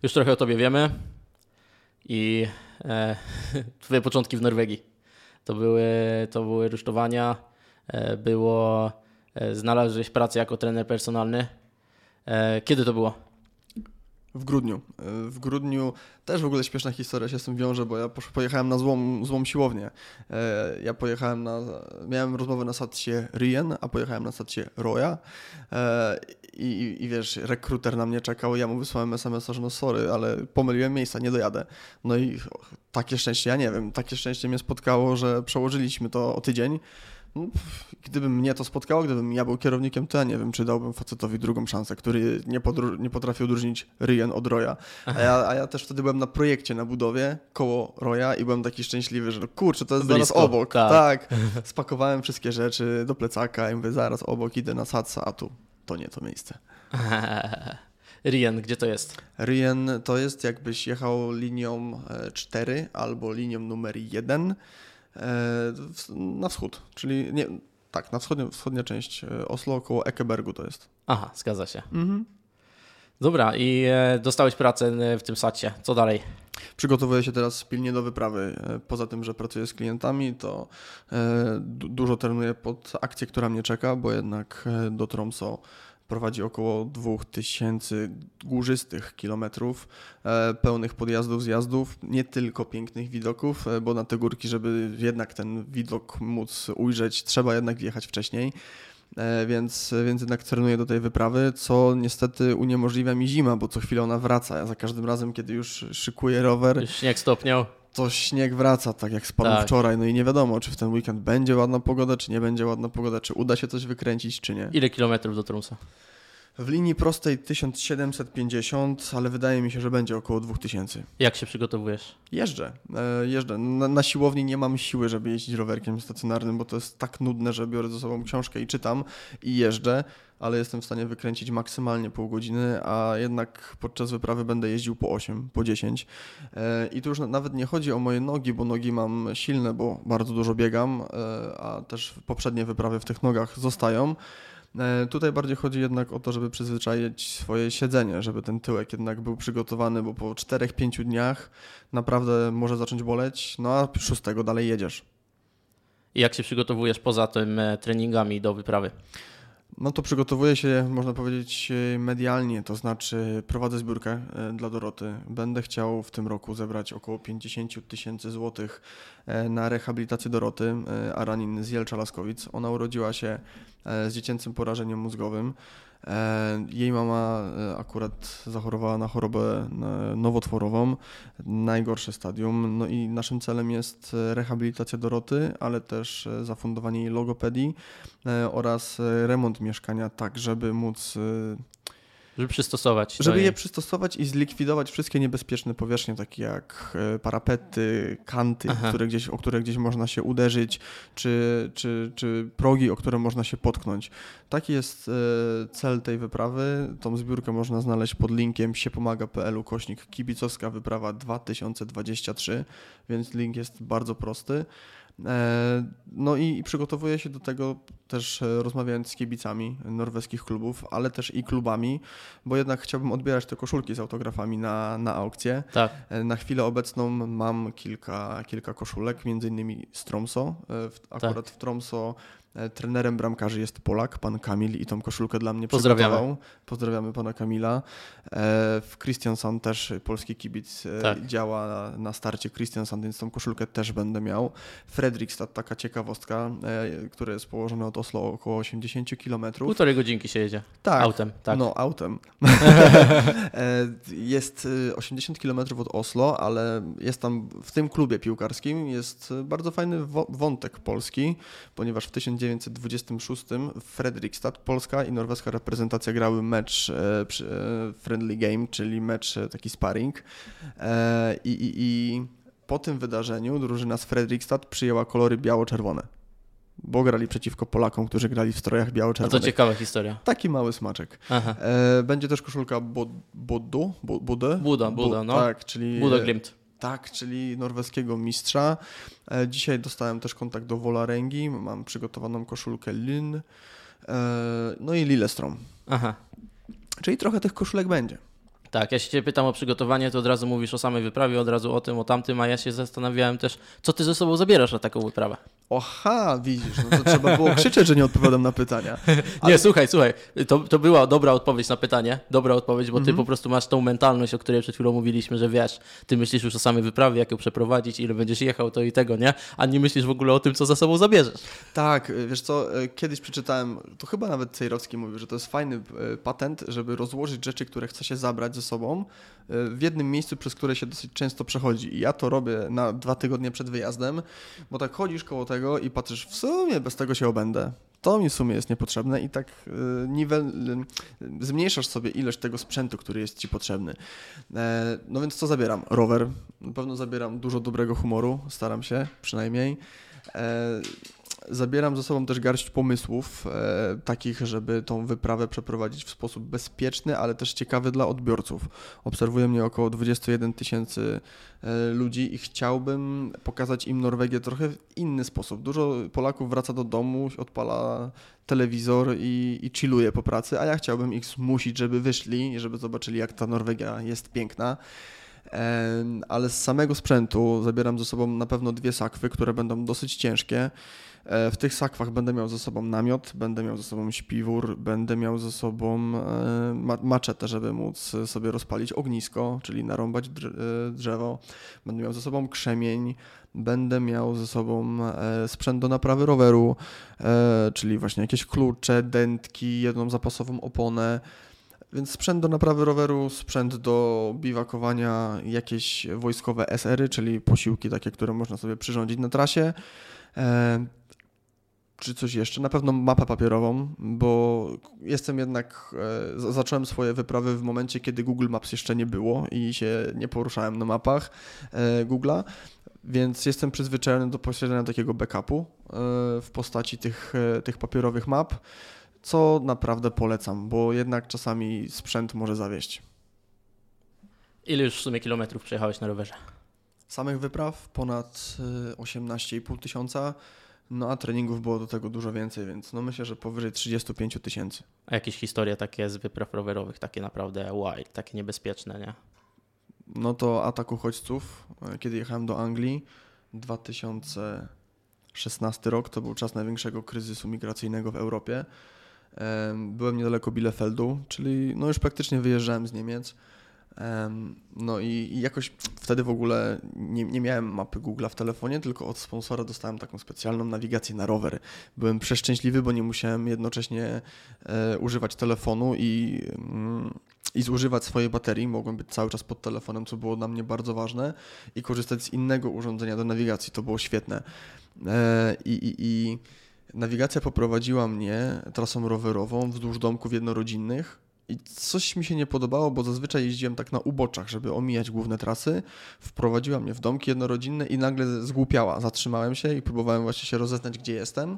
Już trochę o tobie wiemy i e, [LAUGHS] twoje początki w Norwegii. To były, to były rusztowania, e, było, e, znalazłeś pracę jako trener personalny. E, kiedy to było? W grudniu. E, W grudniu też w ogóle śmieszna historia się z tym wiąże, bo ja pojechałem na złą, złą siłownię. E, Ja pojechałem na. Miałem rozmowę na satsie Rien, a pojechałem na satsie Roya. E, I, i, I wiesz, rekruter na mnie czekał, ja mu wysłałem SMS-a, że no sorry, ale pomyliłem miejsca, nie dojadę. No i takie szczęście, ja nie wiem, takie szczęście mnie spotkało, że przełożyliśmy to o tydzień. No, Gdyby mnie to spotkało, gdybym ja był kierownikiem, to ja nie wiem, czy dałbym facetowi drugą szansę, który nie, podru- nie potrafił odróżnić Ryan od Roya. A ja, a ja też wtedy byłem na projekcie na budowie koło Roya i byłem taki szczęśliwy, że no kurczę, to jest zaraz Blisko, obok. tak. Tak. [LAUGHS] Spakowałem wszystkie rzeczy do plecaka i mówię, zaraz obok idę na Satsa, a tu to nie to miejsce. [LAUGHS] Rien, gdzie to jest? Ryan to jest jakbyś jechał linią e, 4 albo linią numer 1 w- na wschód, czyli nie, tak, na wschodnia, wschodnia część e, Oslo, około Ekebergu to jest. Aha, zgadza się. Dobra, i e, dostałeś pracę e, w tym sacie. Co dalej? Przygotowuję się teraz pilnie do wyprawy. E, Poza tym, że pracuję z klientami, to e, du- dużo trenuję pod akcję, która mnie czeka, bo jednak e, do Tromso prowadzi około 2000 górzystych kilometrów, e, pełnych podjazdów, zjazdów, nie tylko pięknych widoków, e, bo na te górki, żeby jednak ten widok móc ujrzeć, trzeba jednak wjechać wcześniej. E, Więc, więc jednak trenuję do tej wyprawy, co niestety uniemożliwia mi zima, bo co chwilę ona wraca. Ja za każdym razem, kiedy już szykuję rower, śnieg stopniał. To śnieg wraca, tak jak spadł Tak. wczoraj. No i nie wiadomo, czy w ten weekend będzie ładna pogoda, czy nie będzie ładna pogoda, czy uda się coś wykręcić, czy nie. Ile kilometrów do Trumsa? W linii prostej 1750, ale wydaje mi się, że będzie około 2000. Jak się przygotowujesz? Jeżdżę, e, jeżdżę. Na, na siłowni nie mam siły, żeby jeździć rowerkiem stacjonarnym, bo to jest tak nudne, że biorę ze sobą książkę i czytam i jeżdżę, ale jestem w stanie wykręcić maksymalnie pół godziny, a jednak podczas wyprawy będę jeździł po 8, po 10. E, I tu już na- nawet nie chodzi o moje nogi, bo nogi mam silne, bo bardzo dużo biegam, e, a też poprzednie wyprawy w tych nogach zostają. E, Tutaj bardziej chodzi jednak o to, żeby przyzwyczaić swoje siedzenie, żeby ten tyłek jednak był przygotowany, bo po 4-5 dniach naprawdę może zacząć boleć, no a szóstego dalej jedziesz. I jak się przygotowujesz poza tym e, treningami do wyprawy? No to przygotowuję się, można powiedzieć, medialnie, to znaczy prowadzę zbiórkę e, dla Doroty. Będę chciał w tym roku zebrać około 50 tysięcy złotych e, na rehabilitację Doroty e, Aranin z Jelcza Laskowic. Ona urodziła się z dziecięcym porażeniem mózgowym. E, Jej mama e, akurat zachorowała na chorobę e, nowotworową, najgorsze stadium. No i naszym celem jest rehabilitacja Doroty, ale też zafundowanie jej logopedii oraz remont mieszkania, tak żeby móc Żeby przystosować. Żeby je przystosować i zlikwidować wszystkie niebezpieczne powierzchnie, takie jak e, parapety, kanty, Aha. które gdzieś, o które gdzieś można się uderzyć, czy, czy, czy progi, o które można się potknąć. Taki jest e, cel tej wyprawy. Tą zbiórkę można znaleźć pod linkiem siepomaga.pl kośnik kibicowska wyprawa 2023, więc link jest bardzo prosty. E, No i, przygotowuję się do tego też e, rozmawiając z kibicami norweskich klubów, ale też i klubami, bo jednak chciałbym odbierać te koszulki z autografami na, na aukcję. Tak. E, Na chwilę obecną mam kilka, kilka koszulek, między innymi z Tromso. W- Akurat w Tromso trenerem bramkarzy jest Polak, pan Kamil i tą koszulkę dla mnie Pozdrawiamy. przygotował. Pozdrawiamy pana Kamila. E, W Christiansand też polski kibic e, Tak. działa na, na starcie Christiansand, więc tą koszulkę też będę miał. Fredrikstad, taka ciekawostka, e, które jest położone od Oslo około 80 km. Półtorej godzinki się jedzie. Tak, Autem, tak. no, autem. [LAUGHS] E, jest y, 80 km od Oslo, ale jest tam w tym klubie piłkarskim jest bardzo fajny wątek polski, ponieważ w 1926 w Fredrikstad polska i norweska reprezentacja grały mecz e, e, friendly game, czyli mecz e, taki sparring. I, i, I po tym wydarzeniu drużyna z Fredrikstad przyjęła kolory biało-czerwone. Bo grali przeciwko Polakom, którzy grali w strojach A to biało-czerwonych. ciekawa historia. Taki mały smaczek. Aha. Będzie też koszulka Bodu, Bo- Budę? Buda, Buda, no. Tak, czyli... Budo Glimt. Tak, czyli norweskiego mistrza. E, dzisiaj dostałem też kontakt do Wolaręgi, mam przygotowaną koszulkę Lyn, e, no i Lillestrom. Aha. Czyli trochę tych koszulek będzie. Tak, ja się cię pytam o przygotowanie, to od razu mówisz o samej wyprawie, od razu o tym, o tamtym, a ja się zastanawiałem też, co ty ze sobą zabierasz na taką wyprawę. Oha, widzisz, no to trzeba było krzyczeć, że nie odpowiadam na pytania. [LAUGHS] Nie, słuchaj, słuchaj, to, to była dobra odpowiedź na pytanie, dobra odpowiedź, bo ty po prostu masz tą mentalność, o której przed chwilą mówiliśmy, że wiesz, ty myślisz już o samej wyprawie, jak ją przeprowadzić, ile będziesz jechał, to i tego, nie? A nie myślisz w ogóle o tym, co za sobą zabierzesz. Tak, wiesz co, y, kiedyś przeczytałem, to chyba nawet Cejrowski mówił, że to jest fajny y, patent, żeby rozłożyć rzeczy, które chce się zabrać ze sobą y, w jednym miejscu, przez które się dosyć często przechodzi. I ja to robię na dwa tygodnie przed wyjazdem, bo tak chodzisz koło tego i patrzysz, w sumie bez tego się obędę. To mi w sumie jest niepotrzebne i tak y, niwel, y, zmniejszasz sobie ilość tego sprzętu, który jest ci potrzebny. E, no więc co zabieram? Rower. Na pewno zabieram dużo dobrego humoru, staram się przynajmniej. Zabieram ze sobą też garść pomysłów, e, takich, żeby tą wyprawę przeprowadzić w sposób bezpieczny, ale też ciekawy dla odbiorców. Obserwuje mnie około 21 tysięcy e, ludzi i chciałbym pokazać im Norwegię trochę w inny sposób. Dużo Polaków wraca do domu, odpala telewizor i, i chilluje po pracy, a ja chciałbym ich zmusić, żeby wyszli żeby zobaczyli, jak ta Norwegia jest piękna. Ale z samego sprzętu zabieram ze sobą na pewno dwie sakwy, które będą dosyć ciężkie. E, W tych sakwach będę miał ze sobą namiot, będę miał ze sobą śpiwór, będę miał ze sobą e, ma- maczetę, żeby móc sobie rozpalić ognisko, czyli narąbać e, drzewo. Będę miał ze sobą krzemień, będę miał ze sobą sprzęt do naprawy roweru, czyli właśnie jakieś klucze, dętki, jedną zapasową oponę. Więc sprzęt do naprawy roweru, sprzęt do biwakowania, jakieś wojskowe SR-y, czyli posiłki takie, które można sobie przyrządzić na trasie. E, czy coś jeszcze? Na pewno mapę papierową, bo jestem jednak. E, zacząłem swoje wyprawy w momencie, kiedy Google Maps jeszcze nie było i się nie poruszałem na mapach e, Google'a, więc jestem przyzwyczajony do posiadania takiego backupu w postaci tych, tych papierowych map, co naprawdę polecam, bo jednak czasami sprzęt może zawieść. Ile już w sumie kilometrów przejechałeś na rowerze? Samych wypraw ponad e, 18,5 tysiąca, no a treningów było do tego dużo więcej, więc no myślę, że powyżej 35 tysięcy. A jakieś historie takie z wypraw rowerowych, takie naprawdę wild, takie niebezpieczne, nie? No to atak uchodźców, e, kiedy jechałem do Anglii, 2016 rok, to był czas największego kryzysu migracyjnego w Europie. Em, Byłem niedaleko Bielefeldu, czyli no już praktycznie wyjeżdżałem z Niemiec. Em, No i i jakoś wtedy w ogóle nie, nie miałem mapy Google'a w telefonie, tylko od sponsora dostałem taką specjalną nawigację na rower. Byłem przeszczęśliwy, bo nie musiałem jednocześnie e, używać telefonu i, mm, i zużywać swojej baterii. Mogłem być cały czas pod telefonem, co było dla mnie bardzo ważne i korzystać z innego urządzenia do nawigacji. To było świetne. E, I, i, i nawigacja poprowadziła mnie trasą rowerową wzdłuż domków jednorodzinnych i coś mi się nie podobało, bo zazwyczaj jeździłem tak na uboczach, żeby omijać główne trasy. Wprowadziła mnie w domki jednorodzinne i nagle zgłupiała. Zatrzymałem się i próbowałem właśnie się rozeznać, gdzie jestem.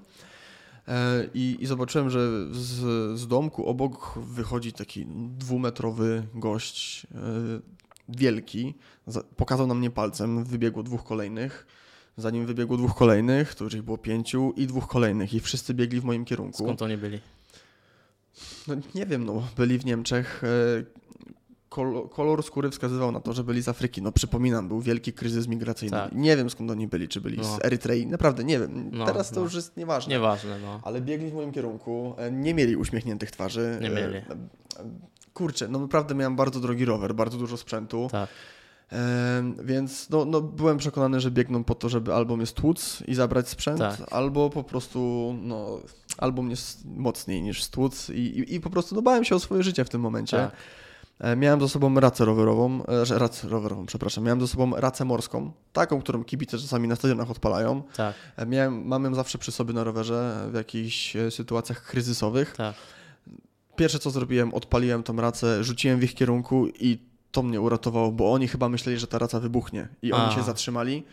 E, I, I, zobaczyłem, że z, z domku obok wychodzi taki dwumetrowy gość, e, wielki. Pokazał na mnie palcem, wybiegło dwóch kolejnych. Zanim wybiegło dwóch kolejnych, to już ich było pięciu i dwóch kolejnych i wszyscy biegli w moim kierunku. Skąd oni byli? No nie wiem, no byli w Niemczech. E, kolor, kolor skóry wskazywał na to, że byli z Afryki. No przypominam, był wielki kryzys migracyjny. Tak. Nie wiem skąd oni byli, czy byli no. z Erytrei. Naprawdę nie wiem. No, Teraz to no. już jest nieważne. Nieważne, no. Ale biegli w moim kierunku. E, nie mieli uśmiechniętych twarzy. Nie mieli. E, kurczę, no naprawdę miałem bardzo drogi rower, bardzo dużo sprzętu. Tak. Więc no, no, byłem przekonany, że biegną po to, żeby albo mnie stłuc i zabrać sprzęt, tak. albo po prostu, no, albo mnie mocniej niż stłuc i, i, i, po prostu no, bałem się o swoje życie w tym momencie. Tak. E, miałem ze sobą racę rowerową, e, racę rowerową, przepraszam, miałem ze sobą racę morską, taką, którą kibice czasami na stadionach odpalają. Tak. E, miałem, mam ją zawsze przy sobie na rowerze w jakichś sytuacjach kryzysowych. Tak. Pierwsze co zrobiłem, odpaliłem tą racę, rzuciłem w ich kierunku i to mnie uratowało, bo oni chyba myśleli, że ta raca wybuchnie i oni a. się zatrzymali.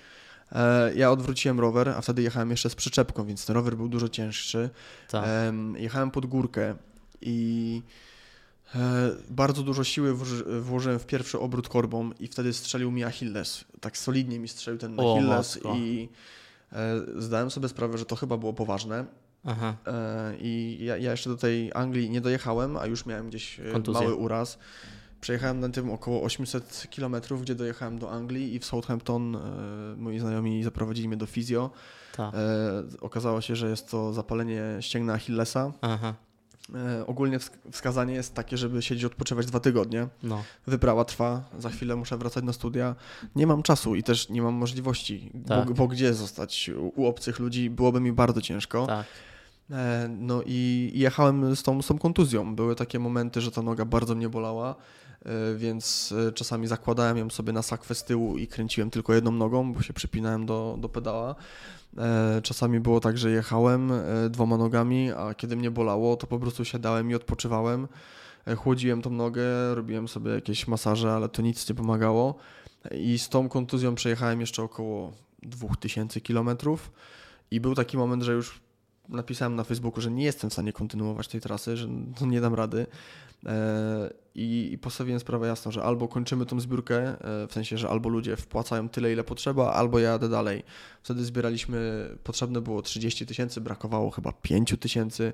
E, ja odwróciłem rower, a wtedy jechałem jeszcze z przyczepką, więc ten rower był dużo cięższy. Tak. Jechałem pod górkę i e, bardzo dużo siły włożyłem w pierwszy obrót korbą i wtedy strzelił mi Achilles. Tak solidnie mi strzelił ten o, Achilles i e, zdałem sobie sprawę, że to chyba było poważne. Aha. I ja, ja, jeszcze do tej Anglii nie dojechałem, a już miałem gdzieś Kontuzję. mały uraz. Przejechałem na tym około 800 km, gdzie dojechałem do Anglii i w Southampton e, moi znajomi zaprowadzili mnie do fizjo. E, okazało się, że jest to zapalenie ścięgna Achillesa. Aha. E, ogólnie wskazanie jest takie, żeby siedzieć odpoczywać dwa tygodnie. No. Wyprawa trwa, za chwilę muszę wracać na studia. Nie mam czasu i też nie mam możliwości, tak. bo, bo, gdzie zostać u, u obcych ludzi byłoby mi bardzo ciężko. Tak. E, no i jechałem z tą, z tą kontuzją. Były takie momenty, że ta noga bardzo mnie bolała. E, więc e, czasami zakładałem ją sobie na sakwę z tyłu i kręciłem tylko jedną nogą, bo się przypinałem do, do pedała. E, czasami było tak, że jechałem dwoma nogami, a kiedy mnie bolało, to po prostu siadałem i odpoczywałem. Chłodziłem tą nogę, robiłem sobie jakieś masaże, ale to nic nie pomagało. I z tą kontuzją przejechałem jeszcze około 2000 kilometrów. I był taki moment, że już napisałem na Facebooku, że nie jestem w stanie kontynuować tej trasy, że nie dam rady. E, I, postawiłem sprawę jasno, że albo kończymy tą zbiórkę, e, w sensie, że albo ludzie wpłacają tyle, ile potrzeba, albo ja jadę dalej. Wtedy zbieraliśmy, potrzebne było 30 tysięcy, brakowało chyba 5 tysięcy.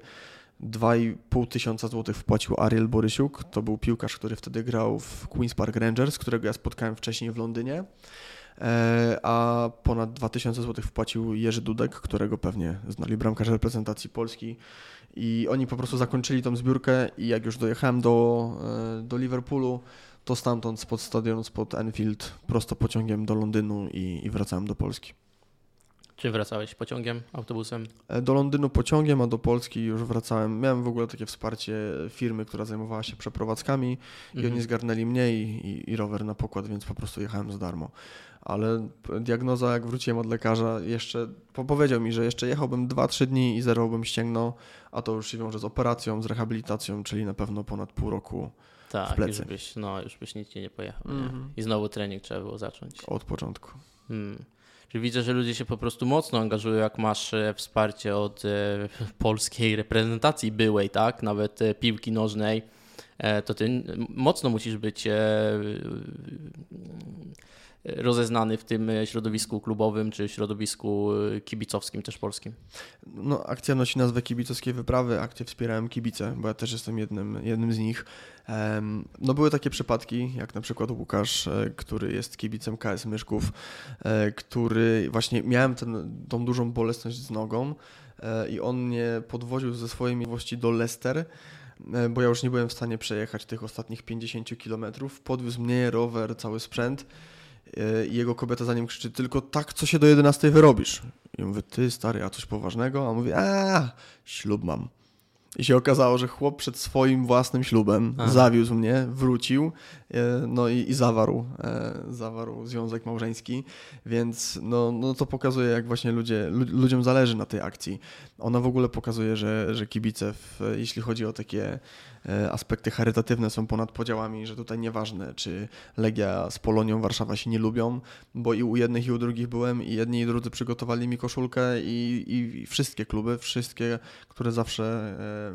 2,5 tysiąca złotych wpłacił Ariel Borysiuk. To był piłkarz, który wtedy grał w Queen's Park Rangers, którego ja spotkałem wcześniej w Londynie. E, a ponad 2000 zł wpłacił Jerzy Dudek, którego pewnie znali bramkarze reprezentacji Polski. I oni po prostu zakończyli tą zbiórkę i jak już dojechałem do, e, do Liverpoolu, to stamtąd spod stadionu, spod Enfield, prosto pociągiem do Londynu i, i wracałem do Polski. Czy wracałeś pociągiem, autobusem? E, do Londynu pociągiem, a do Polski już wracałem. Miałem w ogóle takie wsparcie firmy, która zajmowała się przeprowadzkami mhm. i oni zgarnęli mnie i, i, i, rower na pokład, więc po prostu jechałem za darmo. Ale diagnoza, jak wróciłem od lekarza, jeszcze powiedział mi, że jeszcze jechałbym 2-3 dni i zerwałbym ścięgno, a to już się wiąże z operacją, z rehabilitacją, czyli na pewno ponad pół roku tak. Już byś, no, już byś nic nie pojechał. Nie? Mhm. I znowu trening trzeba było zacząć. Od początku. Hmm. Czyli widzę, że ludzie się po prostu mocno angażują, jak masz e, wsparcie od e, polskiej reprezentacji byłej, tak? Nawet e, piłki nożnej, to ty mocno musisz być rozeznany w tym środowisku klubowym czy środowisku kibicowskim też polskim? No, akcja nosi nazwę kibicowskiej wyprawy. Akcję wspierałem kibice, bo ja też jestem jednym, jednym z nich. No były takie przypadki, jak na przykład Łukasz, e, który jest kibicem KS Myszków, e, który właśnie miałem ten, tą dużą bolesność z nogą e, i on mnie podwoził ze swojej miejscowości do Leicester, bo ja już nie byłem w stanie przejechać tych ostatnich 50 km. Podwiózł mnie, rower, cały sprzęt i jego kobieta za nim krzyczy tylko tak, co się do 11 wyrobisz. I mówię, ty stary, a coś poważnego? A on mówi, a ślub mam. I się okazało, że chłop przed swoim własnym ślubem Aha. zawiózł mnie, wrócił, e, no i, i zawarł, e, zawarł związek małżeński, więc no, no to pokazuje, jak właśnie ludzie, lu, ludziom zależy na tej akcji. Ona w ogóle pokazuje, że, że kibice, w, jeśli chodzi o takie e, aspekty charytatywne, są ponad podziałami, że tutaj nieważne, czy Legia z Polonią Warszawa się nie lubią, bo i u jednych, i u drugich byłem, i jedni, i drudzy przygotowali mi koszulkę, i, i, i wszystkie kluby, wszystkie, które zawsze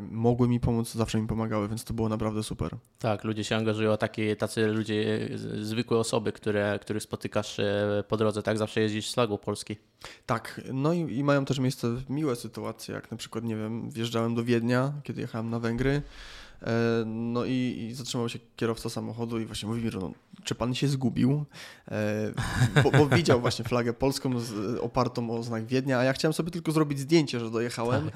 e, mogły mi pomóc, zawsze mi pomagały, więc to było naprawdę super. Tak, ludzie się angażują, takie, tacy ludzie, z- zwykłe osoby, które, których spotykasz e, po drodze, tak? Zawsze jeździsz z flagą Polski. Tak, no i, i mają też miejsce miłe sytuacje, jak na przykład, nie wiem, wjeżdżałem do Wiednia, kiedy jechałem na Węgry, e, no i, i zatrzymał się kierowca samochodu i właśnie mówi mi, no, czy pan się zgubił? E, bo, bo [LAUGHS] widział właśnie flagę polską z, opartą o znak Wiednia, a ja chciałem sobie tylko zrobić zdjęcie, że dojechałem.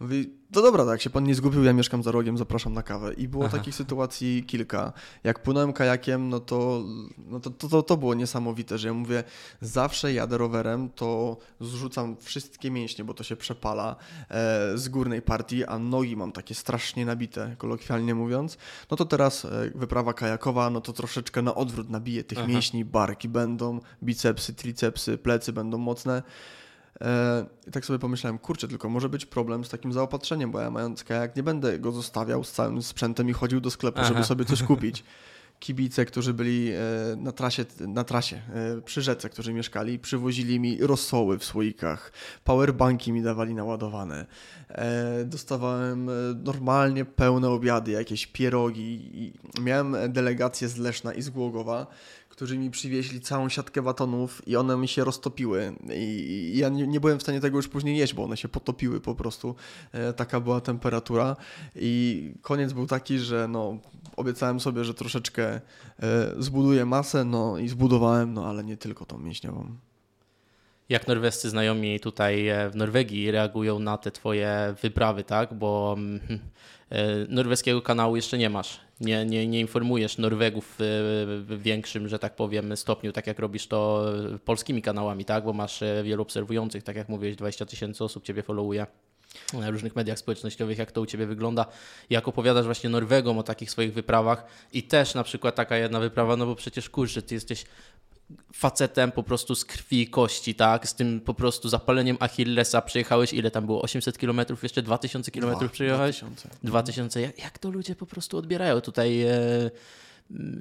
Mówi, no dobra, tak, się pan nie zgubił, ja mieszkam za rogiem, zapraszam na kawę. I było Aha. takich sytuacji kilka. Jak płynąłem kajakiem, no to, no to, to, to, to było niesamowite, że ja mówię, zawsze jadę rowerem, to zrzucam wszystkie mięśnie, bo to się przepala e, z górnej partii, a nogi mam takie strasznie nabite, kolokwialnie mówiąc. No to teraz e, wyprawa kajakowa, no to troszeczkę na odwrót nabiję tych Aha. mięśni, barki będą, bicepsy, tricepsy, plecy będą mocne. E, I tak sobie pomyślałem, kurczę, tylko może być problem z takim zaopatrzeniem, bo ja mając kajak nie będę go zostawiał z całym sprzętem i chodził do sklepu, Aha. żeby sobie coś [LAUGHS] kupić. Kibice, którzy byli e, na trasie, na trasie e, przy rzece, którzy mieszkali, przywozili mi rosoły w słoikach, powerbanki mi dawali naładowane. Dostawałem normalnie pełne obiady, jakieś pierogi. Miałem delegację z Leszna i z Głogowa, którzy mi przywieźli całą siatkę batonów i one mi się roztopiły. I ja nie, nie byłem w stanie tego już później jeść, bo one się potopiły po prostu. E, taka była temperatura. I koniec był taki, że no, obiecałem sobie, że troszeczkę e, zbuduję masę, no i zbudowałem, no ale nie tylko tą mięśniową. Jak norwescy znajomi tutaj e, w Norwegii reagują na te twoje wyprawy, tak? Bo mm, norweskiego kanału jeszcze nie masz. Nie, nie, nie informujesz Norwegów e, w większym, że tak powiem, stopniu, tak jak robisz to e, polskimi kanałami, tak? Bo masz e, wielu obserwujących, tak jak mówiłeś, 20 tysięcy osób ciebie followuje na różnych mediach społecznościowych, jak to u Ciebie wygląda, jak opowiadasz właśnie Norwegom o takich swoich wyprawach i też na przykład taka jedna wyprawa, no bo przecież kurczę, Ty jesteś facetem po prostu z krwi i kości, tak? Z tym po prostu zapaleniem Achillesa przejechałeś, ile tam było? 800 km, jeszcze 2000 km Dwa- przejechałeś? 2000. 2000. Jak, jak to ludzie po prostu odbierają tutaj e,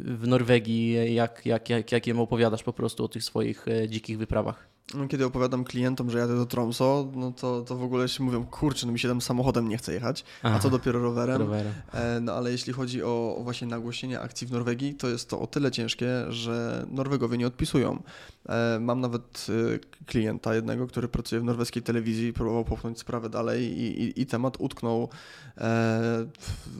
w Norwegii, jak, jak, jak, jak im opowiadasz po prostu o tych swoich e, dzikich wyprawach? No, kiedy opowiadam klientom, że jadę do Tromso, no to, to w ogóle się mówią, kurczę, no mi się tam samochodem nie chce jechać, a Aha. co dopiero rowerem. Rowerem. E, No ale jeśli chodzi o, o właśnie nagłośnienie akcji w Norwegii, to jest to o tyle ciężkie, że Norwegowie nie odpisują. E, Mam nawet e, klienta jednego, który pracuje w norweskiej telewizji, próbował popchnąć sprawę dalej i, i, i temat utknął.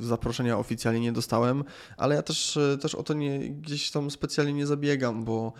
Zaproszenia oficjalnie nie dostałem, ale ja też, też o to nie, gdzieś tam specjalnie nie zabiegam, bo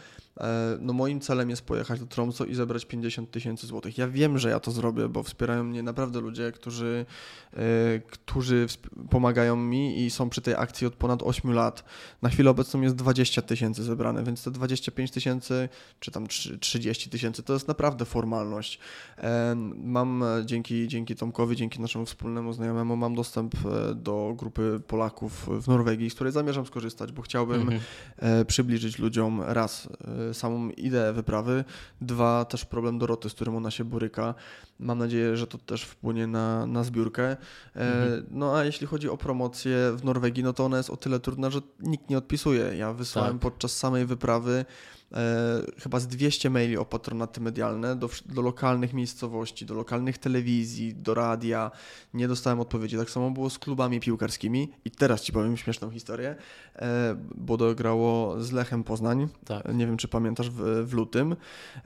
no moim celem jest pojechać do Tromso i zebrać 50 tysięcy złotych. Ja wiem, że ja to zrobię, bo wspierają mnie naprawdę ludzie, którzy, e, którzy pomagają mi i są przy tej akcji od ponad 8 lat. Na chwilę obecną jest 20 tysięcy zebrane, więc te 25 tysięcy czy tam trzy- 30 tysięcy to jest naprawdę formalność. E, Mam e, dzięki, dzięki Tomkowi, dzięki naszemu wspólnemu znajomemu, mam dostęp e, do grupy Polaków w Norwegii, z której zamierzam skorzystać, bo chciałbym Mhm. e, przybliżyć ludziom raz e, samą ideę wyprawy, dwa też problem Doroty, z którym ona się boryka. Mam nadzieję, że to też wpłynie na, na zbiórkę. E, Mhm. No a jeśli chodzi o promocję w Norwegii, no to ona jest o tyle trudna, że nikt nie odpisuje. Ja wysłałem Tak. podczas samej wyprawy e, chyba z 200 maili o patronaty medialne do, do lokalnych miejscowości, do lokalnych telewizji, do radia. Nie dostałem odpowiedzi. Tak samo było z klubami piłkarskimi. I teraz Ci powiem śmieszną historię, e, bo dograło z Lechem Poznań. Tak. Nie wiem, czy pamiętasz, w, w lutym.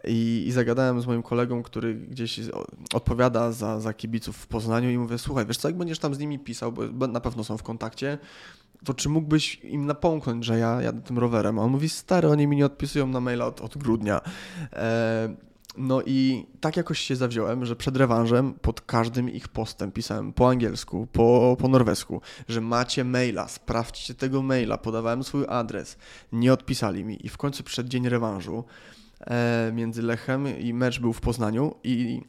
I, I zagadałem z moim kolegą, który gdzieś odpowiada za, za kibiców w Poznaniu i mówię, słuchaj, wiesz co, jak będziesz tam z nimi pisał, bo na pewno są w kontakcie, to czy mógłbyś im napomknąć, że ja jadę tym rowerem? A on mówi, stary, oni mi nie odpisują na maila od, od grudnia. E, no i tak jakoś się zawziąłem, że przed rewanżem pod każdym ich postem pisałem po angielsku, po, po norwesku, że macie maila, sprawdźcie tego maila, podawałem swój adres, nie odpisali mi i w końcu przed dzień rewanżu e, między Lechem i mecz był w Poznaniu i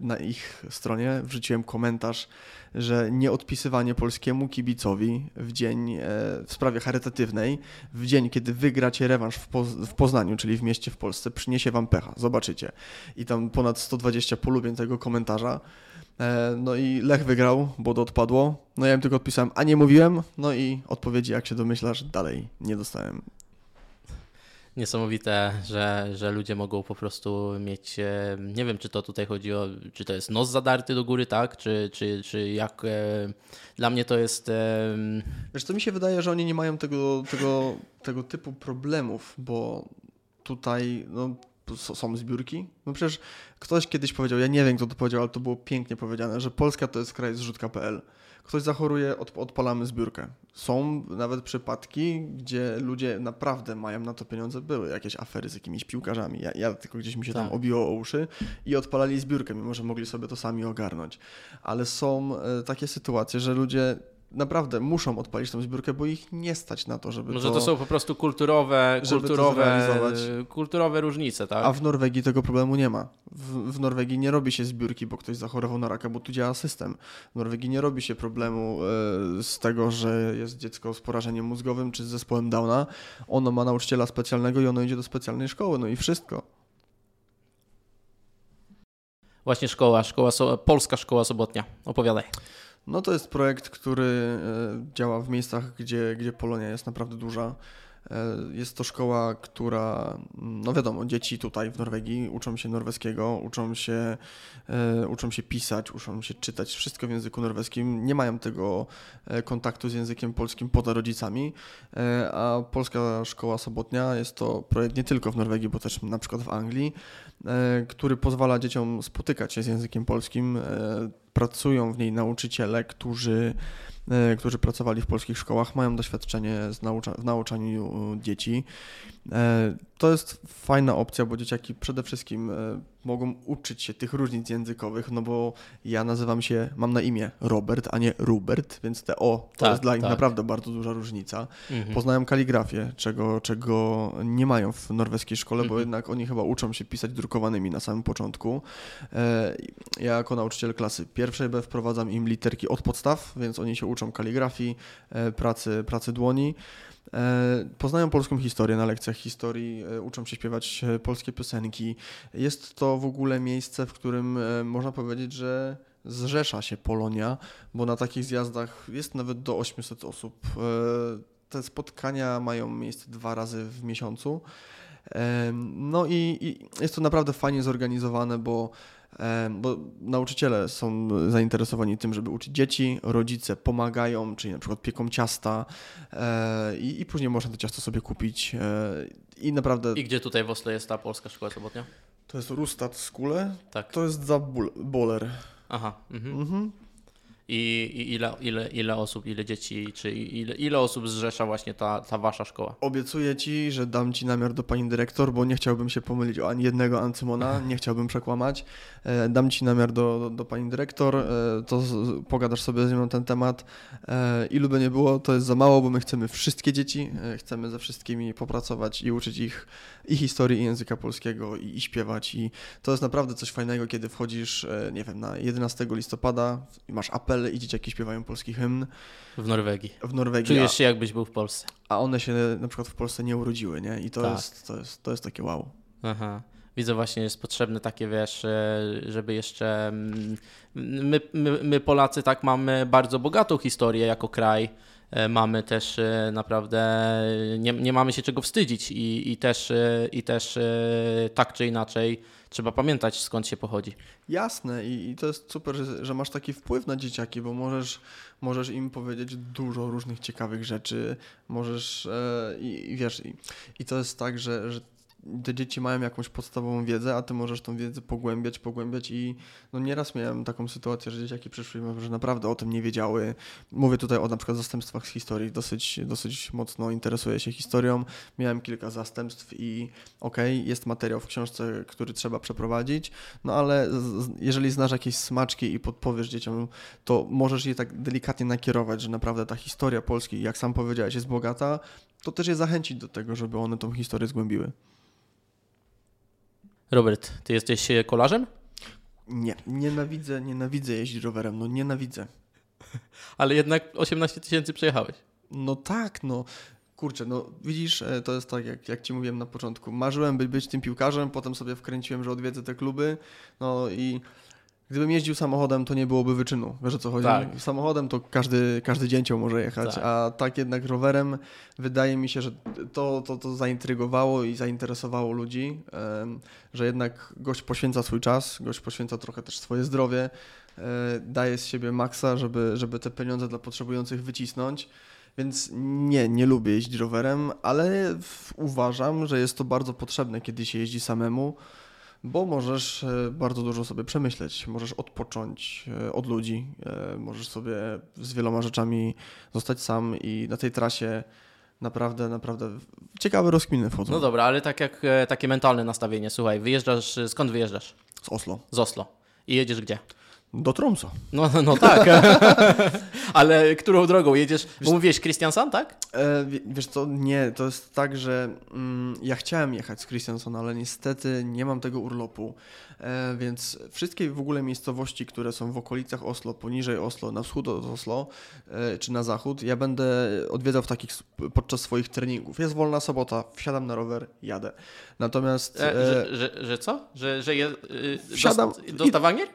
na ich stronie, wrzuciłem komentarz, że nieodpisywanie polskiemu kibicowi w dzień, e, w sprawie charytatywnej, w dzień, kiedy wygracie rewanż w Poznaniu, czyli w mieście w Polsce, przyniesie wam pecha, zobaczycie. I tam ponad 120 polubień tego komentarza. E, no i Lech wygrał, bo to odpadło. No ja im tylko odpisałem, a nie mówiłem. No i odpowiedzi, jak się domyślasz, dalej nie dostałem niesamowite, że, że ludzie mogą po prostu mieć, e, nie wiem, czy to tutaj chodzi o, czy to jest nos zadarty do góry, tak, czy, czy, czy jak, e, dla mnie to jest... E, Wiesz, to mi się wydaje, że oni nie mają tego, tego, tego typu problemów, bo tutaj, no, są zbiórki. No przecież ktoś kiedyś powiedział, ja nie wiem kto to powiedział, ale to było pięknie powiedziane, że Polska to jest kraj zrzutka.pl ktoś zachoruje, od, odpalamy zbiórkę. Są nawet przypadki, gdzie ludzie naprawdę mają na to pieniądze. Były jakieś afery z jakimiś piłkarzami. Ja, ja tylko gdzieś mi się tak. tam obiło o uszy i odpalali zbiórkę, mimo że mogli sobie to sami ogarnąć. Ale są e, takie sytuacje, że ludzie naprawdę muszą odpalić tą zbiórkę, bo ich nie stać na to, żeby Może to, to są po prostu kulturowe, kulturowe, kulturowe różnice, tak? A w Norwegii tego problemu nie ma. W, w, Norwegii nie robi się zbiórki, bo ktoś zachorował na raka, bo tu działa system. W Norwegii nie robi się problemu e, z tego, że jest dziecko z porażeniem mózgowym czy z zespołem Downa. Ono ma nauczyciela specjalnego i ono idzie do specjalnej szkoły, no i wszystko. Właśnie szkoła, szkoła polska szkoła sobotnia. Opowiadaj. No to jest projekt, który e, działa w miejscach, gdzie, gdzie Polonia jest naprawdę duża. E, jest to szkoła, która, no wiadomo, dzieci tutaj w Norwegii uczą się norweskiego, uczą się, e, uczą się pisać, uczą się czytać, wszystko w języku norweskim. Nie mają tego kontaktu z językiem polskim poza rodzicami, a Polska Szkoła Sobotnia jest to projekt nie tylko w Norwegii, bo też na przykład w Anglii, który pozwala dzieciom spotykać się z językiem polskim pracują w niej nauczyciele, którzy, e, którzy pracowali w polskich szkołach, mają doświadczenie naucza w nauczaniu dzieci. E, to jest fajna opcja, bo dzieciaki przede wszystkim e, mogą uczyć się tych różnic językowych, no bo ja nazywam się, mam na imię Robert, a nie Rubert, więc te O to tak, jest dla nich tak. naprawdę bardzo duża różnica. Mhm. Poznają kaligrafię, czego, czego nie mają w norweskiej szkole, mhm. bo jednak oni chyba uczą się pisać drukowanymi na samym początku. E, ja jako nauczyciel klasy pierwszej B wprowadzam im literki od podstaw, więc oni się uczą kaligrafii, pracy, pracy dłoni. E, poznają polską historię na lekcjach historii, e, uczą się śpiewać e, polskie piosenki. Jest to w ogóle miejsce, w którym można powiedzieć, że zrzesza się Polonia, bo na takich zjazdach jest nawet do 800 osób. Te spotkania mają miejsce dwa razy w miesiącu. No i, i jest to naprawdę fajnie zorganizowane, bo bo nauczyciele są zainteresowani tym, żeby uczyć dzieci, rodzice pomagają, czyli na przykład pieką ciasta e, i, i później można to ciasto sobie kupić e, i naprawdę... I gdzie tutaj w Oslo jest ta polska szkoła sobotnia? To jest Rustat Skule, tak. to jest za Boler. Aha. Mhm. Mhm i, i ile, ile, ile osób, ile dzieci, czy ile, ile osób zrzesza właśnie ta, ta wasza szkoła? Obiecuję ci, że dam ci namiar do pani dyrektor, bo nie chciałbym się pomylić o ani jednego Ancymona, nie chciałbym przekłamać. E, dam ci namiar do, do, do pani dyrektor, e, to pogadasz sobie z nią na ten temat. E, ilu by nie było, to jest za mało, bo my chcemy wszystkie dzieci, chcemy ze wszystkimi popracować i uczyć ich i historii, i języka polskiego, i, i śpiewać. I to jest naprawdę coś fajnego, kiedy wchodzisz, nie wiem, na 11 listopada i masz apel kapele i dzieciaki śpiewają polski hymn. W Norwegii. W Norwegii. Czujesz się jakbyś był w Polsce. A one się na przykład w Polsce nie urodziły, nie? I to, tak. jest, to, jest, to jest takie wow. Aha. Widzę właśnie, jest potrzebne takie, wiesz, e, żeby jeszcze... Mm, my, my, my Polacy tak mamy bardzo bogatą historię jako kraj, e, mamy też e, naprawdę, nie, nie mamy się czego wstydzić i, i, też, i też tak czy inaczej trzeba pamiętać skąd się pochodzi. Jasne i, i to jest super, że, że, masz taki wpływ na dzieciaki, bo możesz, możesz im powiedzieć dużo różnych ciekawych rzeczy, możesz e, i, i, wiesz, i, i to jest tak, że, że te dzieci mają jakąś podstawową wiedzę, a ty możesz tą wiedzę pogłębiać, pogłębiać i no nieraz miałem taką sytuację, że dzieciaki przyszły że naprawdę o tym nie wiedziały. Mówię tutaj o na przykład zastępstwach z historii, dosyć, dosyć mocno interesuję się historią. Miałem kilka zastępstw i okej, okay, jest materiał w książce, który trzeba przeprowadzić, no ale jeżeli znasz jakieś smaczki i podpowiesz dzieciom, to możesz je tak delikatnie nakierować, że naprawdę ta historia Polski, jak sam powiedziałeś, jest bogata, to też je zachęcić do tego, żeby one tą historię zgłębiły. Robert, ty jesteś kolarzem? Nie, nienawidzę, nienawidzę jeździć rowerem, no nienawidzę. [LAUGHS] Ale jednak 18 tysięcy przejechałeś. No tak, no. Kurczę, no widzisz, e, to jest tak, jak, jak ci mówiłem na początku. Marzyłem by być tym piłkarzem, potem sobie wkręciłem, że odwiedzę te kluby. No i gdybym jeździł samochodem, to nie byłoby wyczynu. Wiesz o co chodzi? Tak. Samochodem to każdy, każdy dzięcioł może jechać, Tak. a tak jednak rowerem wydaje mi się, że to, to, to zaintrygowało i zainteresowało ludzi, że jednak gość poświęca swój czas, gość poświęca trochę też swoje zdrowie, e, daje z siebie maksa, żeby, żeby te pieniądze dla potrzebujących wycisnąć. Więc nie, nie lubię jeździć rowerem, ale uważam, że jest to bardzo potrzebne, kiedy się jeździ samemu, bo możesz e, bardzo dużo sobie przemyśleć, możesz odpocząć e, od ludzi, e, możesz sobie z wieloma rzeczami zostać sam i na tej trasie naprawdę, naprawdę ciekawe rozkminy wchodzą. No dobra, ale tak jak takie mentalne nastawienie, słuchaj, wyjeżdżasz, skąd wyjeżdżasz? Z Oslo. Z Oslo. I jedziesz gdzie? Do Tromso. No, no tak. [LAUGHS] ale którą drogą jedziesz? Bo mówiłeś Christiansen, tak? E, wie- wiesz co, nie, to jest tak, że mm, ja chciałem jechać z Christiansen, ale niestety nie mam tego urlopu, więc wszystkie w ogóle miejscowości, które są w okolicach Oslo, poniżej Oslo, na wschód od Oslo, e, czy na zachód, ja będę odwiedzał w takich, podczas swoich treningów. Jest wolna sobota, wsiadam na rower, jadę. Natomiast... E, E, że, że, że co? Że, że je, y, Wsiadam do, do Stavanger?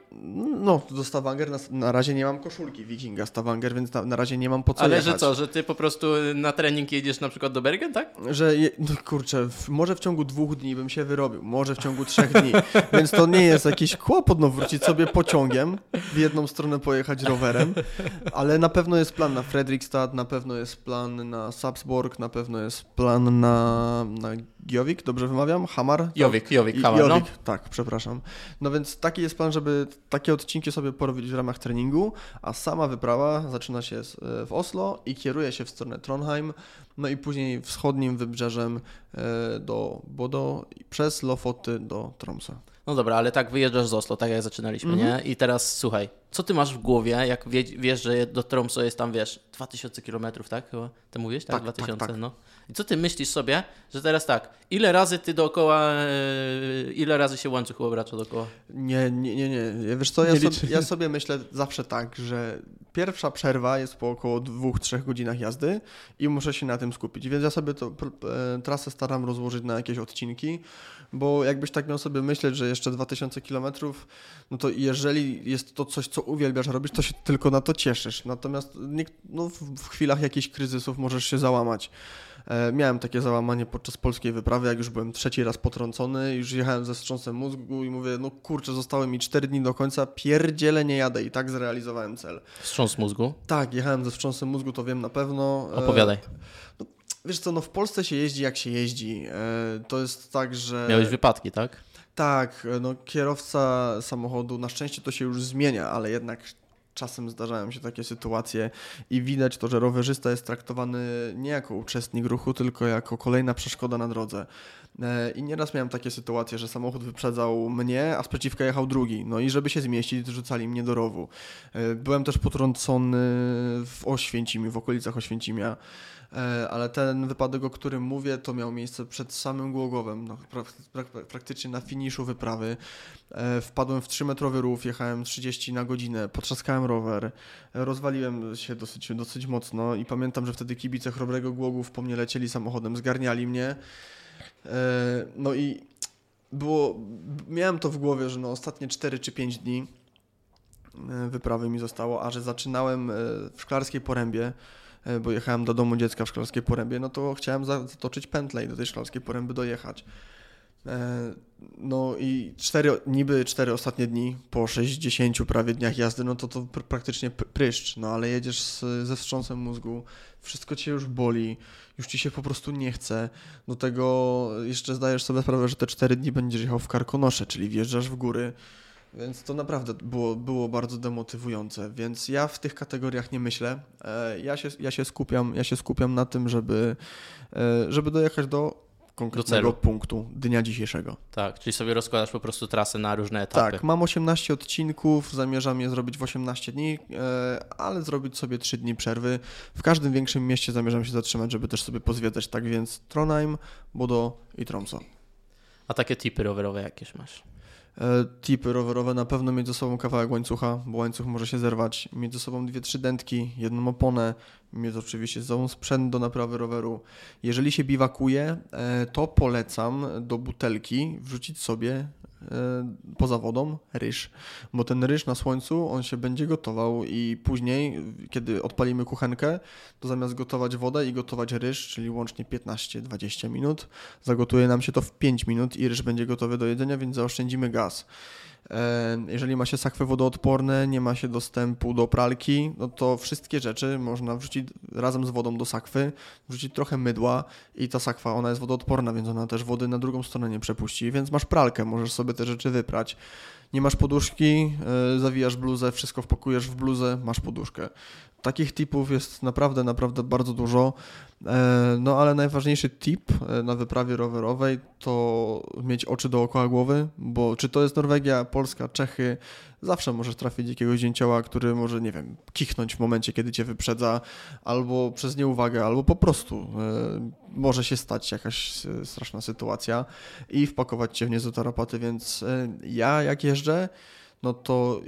no, do Stavanger na, na razie nie mam koszulki wikinga Stavanger, więc na, na razie nie mam po co Ale jechać. że co, że ty po prostu na trening jedziesz na przykład do Bergen, tak? Że, je, no kurczę, w, może w ciągu dwóch dni bym się wyrobił, może w ciągu trzech dni, [LAUGHS] więc to nie jest jakiś kłopot, no wrócić sobie pociągiem, w jedną stronę pojechać rowerem, ale na pewno jest plan na Fredrikstad, na pewno jest plan na Sapsborg, na pewno jest plan na, na Gjovik, dobrze wymawiam? Hamar? Jowik, Jowik, I- Hamar, no. Jowik, tak, przepraszam. No więc taki jest plan, żeby takie odcinki sobie porobić w ramach treningu, a sama wyprawa zaczyna się e, w Oslo i kieruje się w stronę Trondheim, no i później wschodnim wybrzeżem e, do Bodo przez Lofoty do Tromsø. No dobra, ale tak wyjeżdżasz z Oslo, tak jak zaczynaliśmy, Mhm. nie? I teraz słuchaj, co ty masz w głowie, jak wie, wiesz, że do Tromsø jest tam, wiesz, 2000 kilometrów, tak? Chyba ty mówisz, tak? Tak, 2000, tak, tak. no. I co ty myślisz sobie, że teraz tak, ile razy ty dookoła, e, ile razy się łańcuch obracza dookoła? Nie, nie, nie, nie. Wiesz co, ja, Nie sobie, ja sobie myślę zawsze tak, że pierwsza przerwa jest po około 2-3 godzinach jazdy i muszę się na tym skupić. Więc ja sobie to pr- e, trasę staram rozłożyć na jakieś odcinki, bo jakbyś tak miał sobie myśleć, że jeszcze 2000 km, no to jeżeli jest to coś, co uwielbiasz robić, to się tylko na to cieszysz. Natomiast no, w, chwilach jakichś kryzysów możesz się załamać. E, miałem takie załamanie podczas polskiej wyprawy, jak już byłem trzeci raz potrącony, już jechałem ze wstrząsem mózgu i mówię, no kurczę, zostały mi 4 dni do końca, pierdziele nie jadę i tak zrealizowałem cel. Wstrząs mózgu? Tak, jechałem ze wstrząsem mózgu, to wiem na pewno. E, Opowiadaj. Wiesz co, no w Polsce się jeździ jak się jeździ. E, to jest tak, że... Miałeś wypadki, tak? Tak, no kierowca samochodu, na szczęście to się już zmienia, ale jednak czasem zdarzają się takie sytuacje i widać to, że rowerzysta jest traktowany nie jako uczestnik ruchu, tylko jako kolejna przeszkoda na drodze. E, I nieraz miałem takie sytuacje, że samochód wyprzedzał mnie, a sprzeciwka jechał drugi. No i żeby się zmieścić, rzucali mnie do rowu. E, Byłem też potrącony w Oświęcimiu, w okolicach Oświęcimia. E, ale ten wypadek, o którym mówię, to miał miejsce przed samym Głogowem, no, pra, pra, praktycznie na finiszu wyprawy. E, Wpadłem w 3-metrowy rów, jechałem 30 na godzinę, potrzaskałem rower, rozwaliłem się dosyć, dosyć mocno i pamiętam, że wtedy kibice Chrobrego Głogów po mnie lecieli samochodem, zgarniali mnie. E, No i było, miałem to w głowie, że no ostatnie 4 czy 5 dni wyprawy mi zostało, a że zaczynałem w Szklarskiej Porębie, bo jechałem do domu dziecka w Szklarskiej Porębie, no to chciałem za- zatoczyć pętlę i do tej Szklarskiej Poręby dojechać. E, No i cztery, niby cztery ostatnie dni, po 60 prawie dniach jazdy, no to to pr- praktycznie pryszcz, no ale jedziesz z, ze wstrząsem mózgu, wszystko cię już boli, już ci się po prostu nie chce. Do tego jeszcze zdajesz sobie sprawę, że te cztery dni będziesz jechał w karkonosze, czyli wjeżdżasz w góry, więc to naprawdę było, było bardzo demotywujące, więc ja w tych kategoriach nie myślę. E, Ja się, ja się, skupiam, ja się skupiam na tym, żeby, e, żeby dojechać do konkretnego celu. punktu dnia dzisiejszego. Tak, czyli sobie rozkładasz po prostu trasę na różne etapy. Tak, mam 18 odcinków, zamierzam je zrobić w 18 dni, e, ale zrobić sobie 3 dni przerwy. W każdym większym mieście zamierzam się zatrzymać, żeby też sobie pozwiedzać. Tak więc Trondheim, Bodo i Tromsø. A takie tipy rowerowe jakieś masz? E, tipy rowerowe na pewno mieć ze sobą kawałek łańcucha, bo łańcuch może się zerwać. Mieć ze sobą dwie, trzy dętki, jedną oponę, mieć oczywiście ze sobą sprzęt do naprawy roweru. Jeżeli się biwakuje, e, to polecam do butelki wrzucić sobie E, poza wodą ryż, bo ten ryż na słońcu on się będzie gotował i później, kiedy odpalimy kuchenkę, to zamiast gotować wodę i gotować ryż, czyli łącznie 15-20 minut, zagotuje nam się to w 5 minut i ryż będzie gotowy do jedzenia, więc zaoszczędzimy gaz. Jeżeli ma się sakwy wodoodporne, nie ma się dostępu do pralki, no to wszystkie rzeczy można wrzucić razem z wodą do sakwy, wrzucić trochę mydła i ta sakwa, ona jest wodoodporna, więc ona też wody na drugą stronę nie przepuści, więc masz pralkę, możesz sobie te rzeczy wyprać. Nie masz poduszki, e, zawijasz bluzę, wszystko wpakujesz w bluzę, masz poduszkę. Takich tipów jest naprawdę, naprawdę bardzo dużo. E, no ale najważniejszy tip e, na wyprawie rowerowej to mieć oczy dookoła głowy, bo czy to jest Norwegia, Polska, Czechy, zawsze możesz trafić jakiegoś dzięcioła, który może, nie wiem, kichnąć w momencie, kiedy cię wyprzedza, albo przez nieuwagę, albo po prostu e, może się stać jakaś straszna sytuacja i wpakować cię w niezłe tarapaty, więc ja jak jeżdżę, no to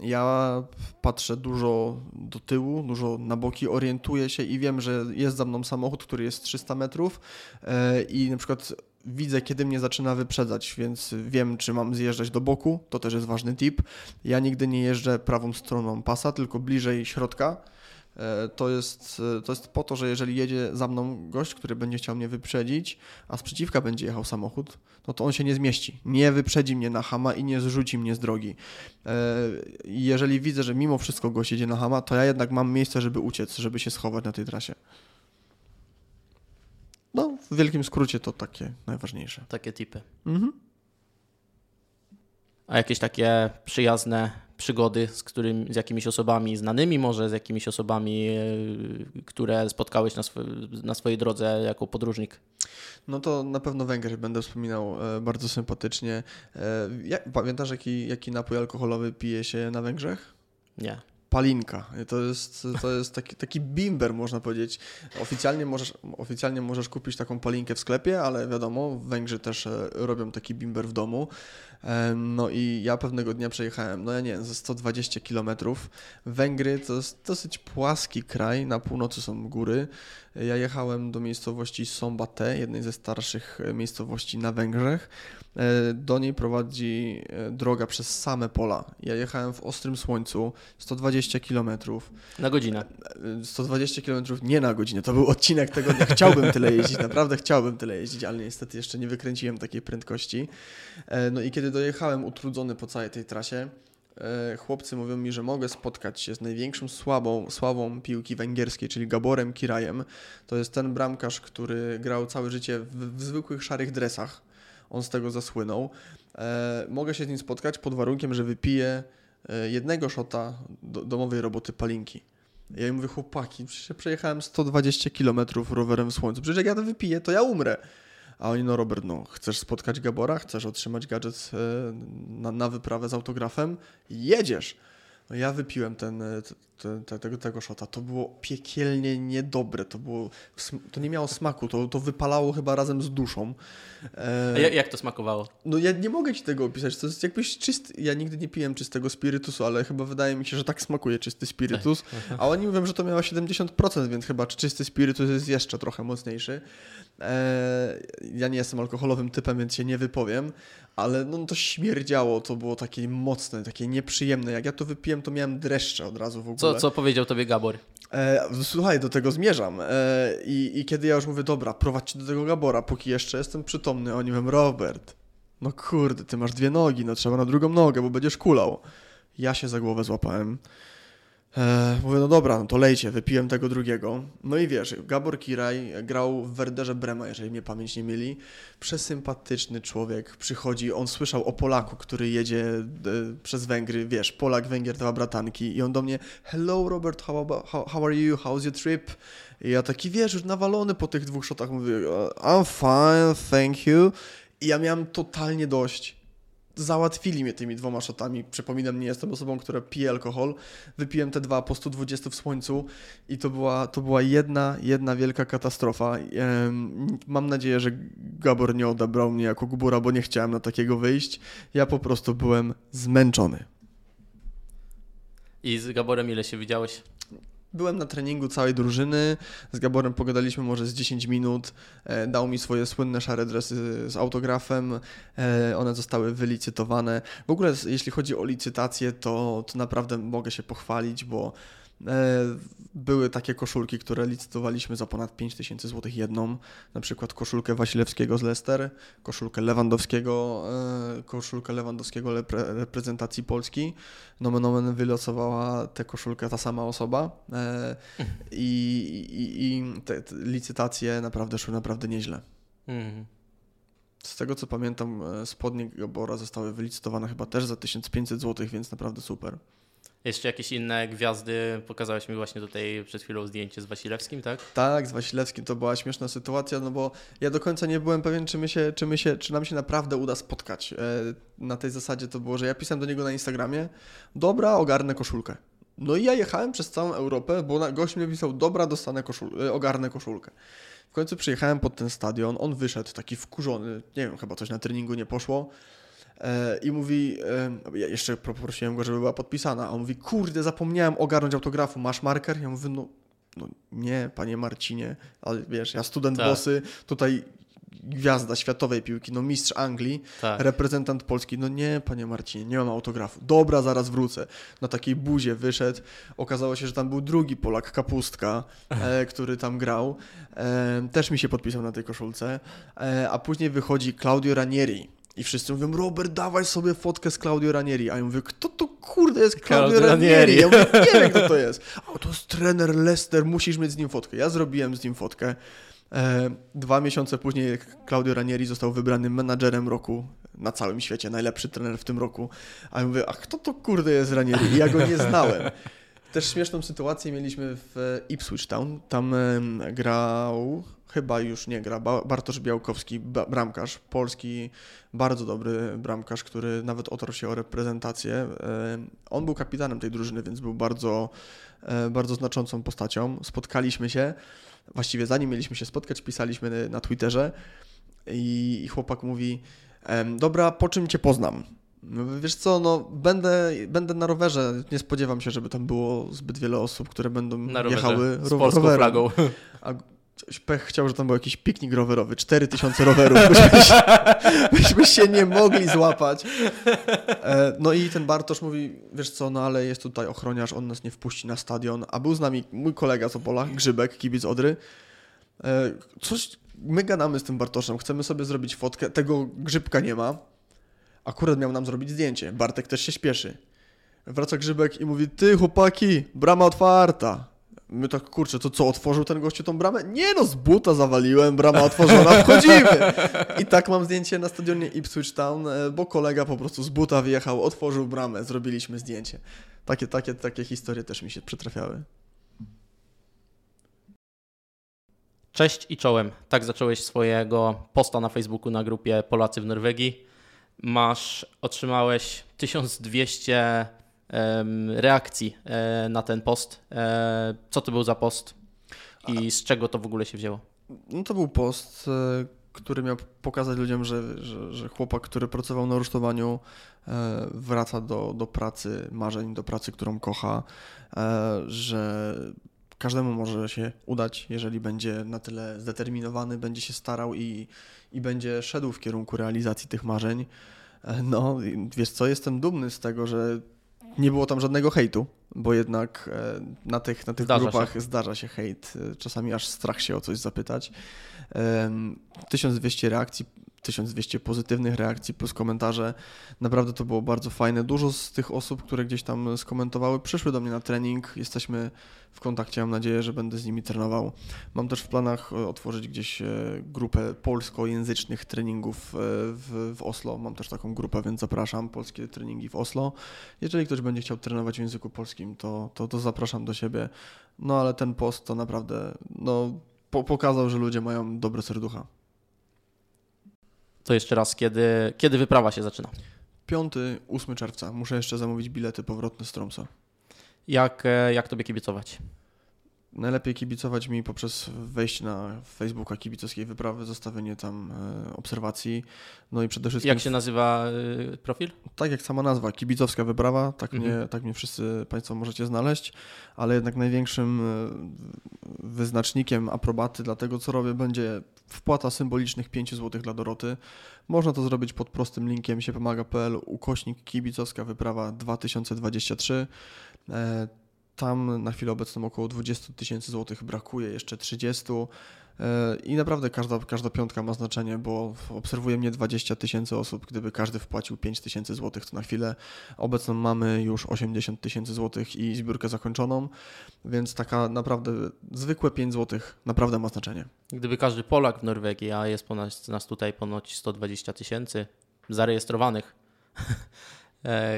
ja patrzę dużo do tyłu, dużo na boki, orientuję się i wiem, że jest za mną samochód, który jest 300 metrów e, i na przykład widzę, kiedy mnie zaczyna wyprzedzać, więc wiem, czy mam zjeżdżać do boku, to też jest ważny tip. Ja nigdy nie jeżdżę prawą stroną pasa, tylko bliżej środka, to jest, e, to jest po to, że jeżeli jedzie za mną gość, który będzie chciał mnie wyprzedzić, a z przeciwka będzie jechał samochód, no to on się nie zmieści. Nie wyprzedzi mnie na hama i nie zrzuci mnie z drogi. E, jeżeli widzę, że mimo wszystko gość jedzie na hama, to ja jednak mam miejsce, żeby uciec, żeby się schować na tej trasie. No, w wielkim skrócie to takie najważniejsze. Takie typy. Mhm. A jakieś takie przyjazne przygody z, którym, z jakimiś osobami znanymi, może z jakimiś osobami, e, które spotkałeś na, na swojej drodze jako podróżnik? No to na pewno Węgry będę wspominał e, bardzo sympatycznie. E, pamiętasz, jaki, jaki napój alkoholowy pije się na Węgrzech? Nie palinka. To jest, to jest taki, taki bimber, można powiedzieć. Oficjalnie możesz, oficjalnie możesz kupić taką palinkę w sklepie, ale wiadomo, Węgrzy też robią taki bimber w domu. No i ja pewnego dnia przejechałem, no ja nie wiem, ze 120 km. Węgry to jest dosyć płaski kraj, na północy są góry. Ja jechałem do miejscowości Sombate, jednej ze starszych miejscowości na Węgrzech. E, do niej prowadzi e, droga przez same pola. Ja jechałem w ostrym słońcu, 120 km. Na godzinę. 120 km nie na godzinę, to był odcinek tego dnia. Chciałbym tyle jeździć, [LAUGHS] naprawdę chciałbym tyle jeździć, ale niestety jeszcze nie wykręciłem takiej prędkości. E, no i kiedy dojechałem utrudzony po całej tej trasie, chłopcy mówią mi, że mogę spotkać się z największą słabą, sławą piłki węgierskiej, czyli Gaborem Kirajem. To jest ten bramkarz, który grał całe życie w, w zwykłych szarych dresach on z tego zasłynął. E, mogę się z nim spotkać pod warunkiem, że wypiję e, jednego szota do, domowej roboty palinki. Ja im mówię, chłopaki, przecież przejechałem 120 km rowerem w słońcu, przecież jak ja to wypiję, to ja umrę. A oni, no Robert, no, chcesz spotkać Gabora, chcesz otrzymać gadżet e, na, na wyprawę z autografem, jedziesz. No ja wypiłem ten, e, ten, tego, tego szota. To było piekielnie niedobre. To, było, to nie miało smaku. To, to wypalało chyba razem z duszą. E... A jak to smakowało? No ja nie mogę ci tego opisać. To jest jakbyś czysty... Ja nigdy nie piłem czystego spirytusu, ale chyba wydaje mi się, że tak smakuje czysty spirytus. A oni mówią, że to miało 70%, więc chyba czysty spirytus jest jeszcze trochę mocniejszy. E... Ja nie jestem alkoholowym typem, więc się nie wypowiem ale no to śmierdziało, to było takie mocne, takie nieprzyjemne. Jak ja to wypiłem, to miałem dreszcze od razu w ogóle. Co, co powiedział tobie Gabor? E, słuchaj, do tego zmierzam. E, i, I kiedy ja już mówię, dobra, prowadź do tego Gabora, póki jeszcze jestem przytomny, oni mówią, Robert, no kurde, ty masz dwie nogi, no trzeba na drugą nogę, bo będziesz kulał. Ja się za głowę złapałem. E, mówię, no dobra, no to lejcie, wypiłem tego drugiego. No i wiesz, Gabor Kiraj grał w Werderze Brema, jeżeli mnie pamięć nie mieli. Przesympatyczny człowiek, przychodzi, on słyszał o Polaku, który jedzie e, przez Węgry, wiesz, Polak, Węgier, dwa bratanki i on do mnie, hello Robert, how, about, how, how are you, how's your trip? I ja taki, wiesz, już nawalony po tych dwóch shotach mówię, I'm fine, thank you. I ja miałem totalnie dość załatwili mnie tymi dwoma shotami. Przypominam, nie jestem osobą, która pije alkohol. Wypiłem te dwa po 120 w słońcu i to była, to była jedna, jedna wielka katastrofa. Mam nadzieję, że Gabor nie odebrał mnie jako gubura, bo nie chciałem na takiego wyjść. Ja po prostu byłem zmęczony. I z Gaborem ile się widziałeś? Byłem na treningu całej drużyny, z Gaborem pogadaliśmy może z 10 minut, e, dał mi swoje słynne szare dresy z autografem, e, one zostały wylicytowane. W ogóle jeśli chodzi o licytację, to, to naprawdę mogę się pochwalić, bo były takie koszulki, które licytowaliśmy za ponad 5000 zł jedną, na przykład koszulkę Wasilewskiego z Leicester, koszulkę Lewandowskiego, e, koszulkę Lewandowskiego reprezentacji Polski. Nomen omen wylosowała tę koszulkę ta sama osoba e, i, i, i te, te licytacje naprawdę szły naprawdę nieźle. Mhm. Z tego co pamiętam, spodnie Gabora zostały wylicytowane chyba też za 1500 zł, więc naprawdę super. Jeszcze jakieś inne gwiazdy, pokazałeś mi właśnie tutaj przed chwilą zdjęcie z Wasilewskim, tak? Tak, z Wasilewskim to była śmieszna sytuacja, no bo ja do końca nie byłem pewien, czy, my się, czy, my się, czy nam się naprawdę uda spotkać. E, na tej zasadzie to było, że ja pisałem do niego na Instagramie, dobra, ogarnę koszulkę. No i ja jechałem przez całą Europę, bo gość mi pisał, dobra, dostanę koszul e, ogarnę koszulkę. W końcu przyjechałem pod ten stadion, on wyszedł taki wkurzony, nie wiem, chyba coś na treningu nie poszło. E, I mówi, e, ja jeszcze poprosiłem go, żeby była podpisana, a on mówi, kurde, zapomniałem ogarnąć autografu, masz marker? Ja mówię, no, no nie, panie Marcinie, ale wiesz, ja student tak. Bosy, tutaj gwiazda światowej piłki, no mistrz Anglii, tak. reprezentant Polski, no nie, panie Marcinie, nie mam autografu. Dobra, zaraz wrócę. Na takiej buzie wyszedł. Okazało się, że tam był drugi Polak, Kapustka, e, [LAUGHS] który tam grał. E, też mi się podpisał na tej koszulce. E, a później wychodzi Claudio Ranieri, i wszyscy mówią, Robert, dawaj sobie fotkę z Claudio Ranieri. A ja mówię, kto to kurde jest Claudio, Claudio Ranieri? Ja mówię, nie wiem, kto to [LAUGHS] jest. A to jest trener Leicester, musisz mieć z nim fotkę. Ja zrobiłem z nim fotkę. E, dwa miesiące później Claudio Ranieri został wybrany menadżerem roku na całym świecie, najlepszy trener w tym roku. A ja mówię, a kto to kurde jest Ranieri? I ja go nie znałem. Też śmieszną sytuację mieliśmy w Ipswich Town. Tam grał chyba już nie gra. Bartosz Białkowski, bramkarz, polski, bardzo dobry bramkarz, który nawet otarł się o reprezentację. E, on był kapitanem tej drużyny, więc był bardzo, e, bardzo znaczącą postacią. Spotkaliśmy się, właściwie zanim mieliśmy się spotkać, pisaliśmy na Twitterze i chłopak mówi, dobra, po czym Cię poznam? Wiesz co, no będę, będę na rowerze. Nie spodziewam się, żeby tam było zbyt wiele osób, które będą na rowerze, jechały z polską rowerem. flagą. A pech chciał, że tam był jakiś piknik rowerowy, 4000 rowerów, [LAUGHS] byśmy się, byśmy się nie mogli złapać. E, no i ten Bartosz mówi, wiesz co, no ale jest tutaj ochroniarz, on nas nie wpuści na stadion, a był z nami mój kolega z Opola, Grzybek, kibic Odry. E, coś, my gadamy z tym Bartoszem, chcemy sobie zrobić fotkę, tego Grzybka nie ma, akurat miał nam zrobić zdjęcie, Bartek też się śpieszy. Wraca Grzybek i mówi, ty chłopaki, brama otwarta. My tak, kurczę, to co, otworzył ten gościu tą bramę? Nie no, z buta zawaliłem, brama otworzona, wchodzimy! I tak mam zdjęcie na stadionie Ipswich Town, e, bo kolega po prostu z buta wyjechał, otworzył bramę, zrobiliśmy zdjęcie. Takie, takie, takie historie też mi się przytrafiały. Cześć i czołem. Tak zacząłeś swojego posta na Facebooku na grupie Polacy w Norwegii. Masz, otrzymałeś 1200 reakcji e, na ten post. E, co to był za post i z czego to w ogóle się wzięło? No to był post, e, który miał pokazać ludziom, że, że, że chłopak, który pracował na rusztowaniu, wraca do, do pracy marzeń, do pracy, którą kocha, że każdemu może się udać, jeżeli będzie na tyle zdeterminowany, będzie się starał i, i będzie szedł w kierunku realizacji tych marzeń. No, wiesz co, jestem dumny z tego, że nie było tam żadnego hejtu, bo jednak e, na tych, na tych zdarza grupach się. zdarza się hejt. E, czasami aż strach się o coś zapytać. 1200 reakcji 1200 pozytywnych reakcji plus komentarze. Naprawdę to było bardzo fajne. Dużo z tych osób, które gdzieś tam skomentowały, przyszły do mnie na trening. Jesteśmy w kontakcie. Mam nadzieję, że będę z nimi trenował. Mam też w planach e, otworzyć gdzieś e, grupę polskojęzycznych treningów e, w, w Oslo. Mam też taką grupę, więc zapraszam. Polskie treningi w Oslo. Jeżeli ktoś będzie chciał trenować w języku polskim, to, to, to zapraszam do siebie. No ale ten post to naprawdę no, po, pokazał, że ludzie mają dobre serducha. To jeszcze raz, kiedy, kiedy wyprawa się zaczyna? 5-8 czerwca. Muszę jeszcze zamówić bilety powrotne z Tromso. Jak, e, jak tobie kibicować? Najlepiej kibicować mi poprzez wejście na Facebooka kibicowskiej wyprawy, zostawienie tam e, obserwacji. No i przede wszystkim. Jak się nazywa e, profil? Tak jak sama nazwa, kibicowska wyprawa, tak, Mhm. mnie, tak mnie wszyscy Państwo możecie znaleźć, ale jednak największym e, wyznacznikiem aprobaty dla tego, co robię, będzie wpłata symbolicznych 5 zł dla Doroty. Można to zrobić pod prostym linkiem siepomaga.pl ukośnik kibicowska wyprawa 2023. Tam na chwilę obecną około 20 tysięcy złotych brakuje, jeszcze 30. E, I naprawdę każda, każda piątka ma znaczenie, bo obserwuje mnie 20 tysięcy osób. Gdyby każdy wpłacił 5 tysięcy złotych, to na chwilę obecną mamy już 80 tysięcy złotych i zbiórkę zakończoną, więc taka naprawdę zwykłe 5 złotych naprawdę ma znaczenie. Gdyby każdy Polak w Norwegii, a jest ponad, nas tutaj ponoć 120 tysięcy zarejestrowanych, [LAUGHS]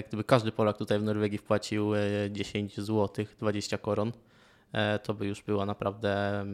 gdyby każdy Polak tutaj w Norwegii wpłacił e, 10 zł, 20 koron, e, to by już była naprawdę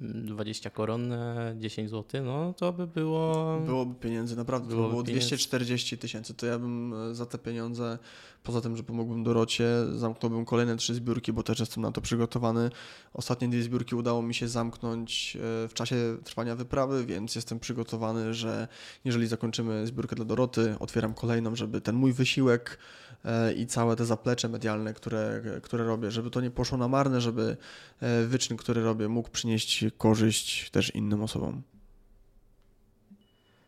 20 koron, e, 10 zł, no to by było... Byłoby pieniędzy, naprawdę. Byłoby było pieniędzy. 240 tysięcy. To ja bym e, za te pieniądze, poza tym, że pomógłbym Dorocie, zamknąłbym kolejne trzy zbiórki, bo też jestem na to przygotowany. Ostatnie dwie zbiórki udało mi się zamknąć e, w czasie trwania wyprawy, więc jestem przygotowany, że jeżeli zakończymy zbiórkę dla Doroty, otwieram kolejną, żeby ten mój wysiłek e, i całe te zaplecze medialne, które, które robię, żeby to nie poszło na marne, żeby e, wyczyn, który robię, mógł przynieść korzyść też innym osobom.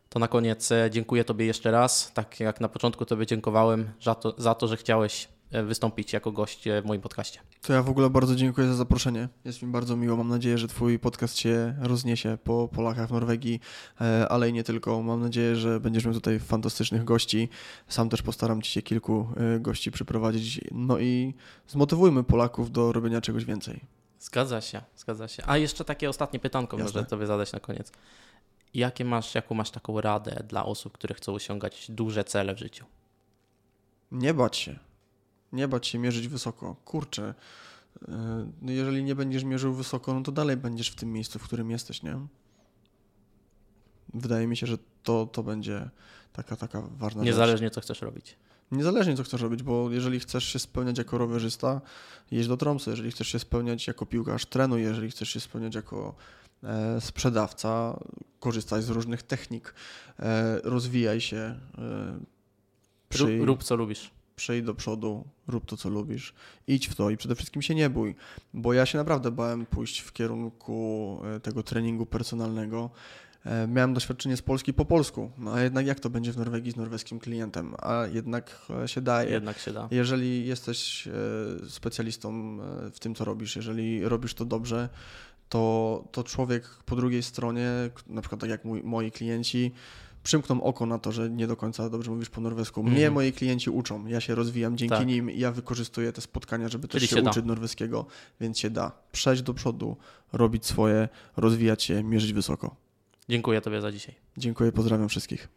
To na koniec e, dziękuję Tobie jeszcze raz, tak jak na początku Tobie dziękowałem za to, za to że chciałeś e, wystąpić jako gość e, w moim podcaście. To ja w ogóle bardzo dziękuję za zaproszenie. Jest mi bardzo miło. Mam nadzieję, że Twój podcast się rozniesie po Polakach w Norwegii, e, ale i nie tylko. Mam nadzieję, że będziesz miał tutaj fantastycznych gości. Sam też postaram Ci się kilku e, gości przyprowadzić. No i zmotywujmy Polaków do robienia czegoś więcej. Zgadza się, zgadza się. A jeszcze takie ostatnie pytanko Jasne. może Tobie zadać na koniec. Jakie masz, jaką masz taką radę dla osób, które chcą osiągać duże cele w życiu? Nie bać się. Nie bać się mierzyć wysoko. Kurczę, e, no jeżeli nie będziesz mierzył wysoko, no to dalej będziesz w tym miejscu, w którym jesteś, nie? Wydaje mi się, że to, to będzie taka, taka ważna rzecz. Niezależnie co chcesz robić. Niezależnie co chcesz robić, bo jeżeli chcesz się spełniać jako rowerzysta, jedź do Tromsø, jeżeli chcesz się spełniać jako piłkarz, trenuj, jeżeli chcesz się spełniać jako e, sprzedawca, korzystaj z różnych technik, e, rozwijaj się, e, przyj, Rób, rób co lubisz. Przyjdź do przodu, rób to, co lubisz, idź w to i przede wszystkim się nie bój, bo ja się naprawdę bałem pójść w kierunku e, tego treningu personalnego. E, Miałem doświadczenie z Polski po polsku, no a jednak jak to będzie w Norwegii z norweskim klientem, a jednak e, się daje. Jednak się da. Jeżeli jesteś specjalistą w tym, co robisz, jeżeli robisz to dobrze, to, to człowiek po drugiej stronie, na przykład tak jak mój, moi klienci, przymkną oko na to, że nie do końca dobrze mówisz po norwesku. Mnie Mhm. moi klienci uczą, ja się rozwijam dzięki Tak. nim ja wykorzystuję te spotkania, żeby też Czyli się się da. uczyć norweskiego, więc się da. Przejść do przodu, robić swoje, rozwijać się, mierzyć wysoko. Dziękuję Tobie za dzisiaj. Dziękuję, pozdrawiam wszystkich.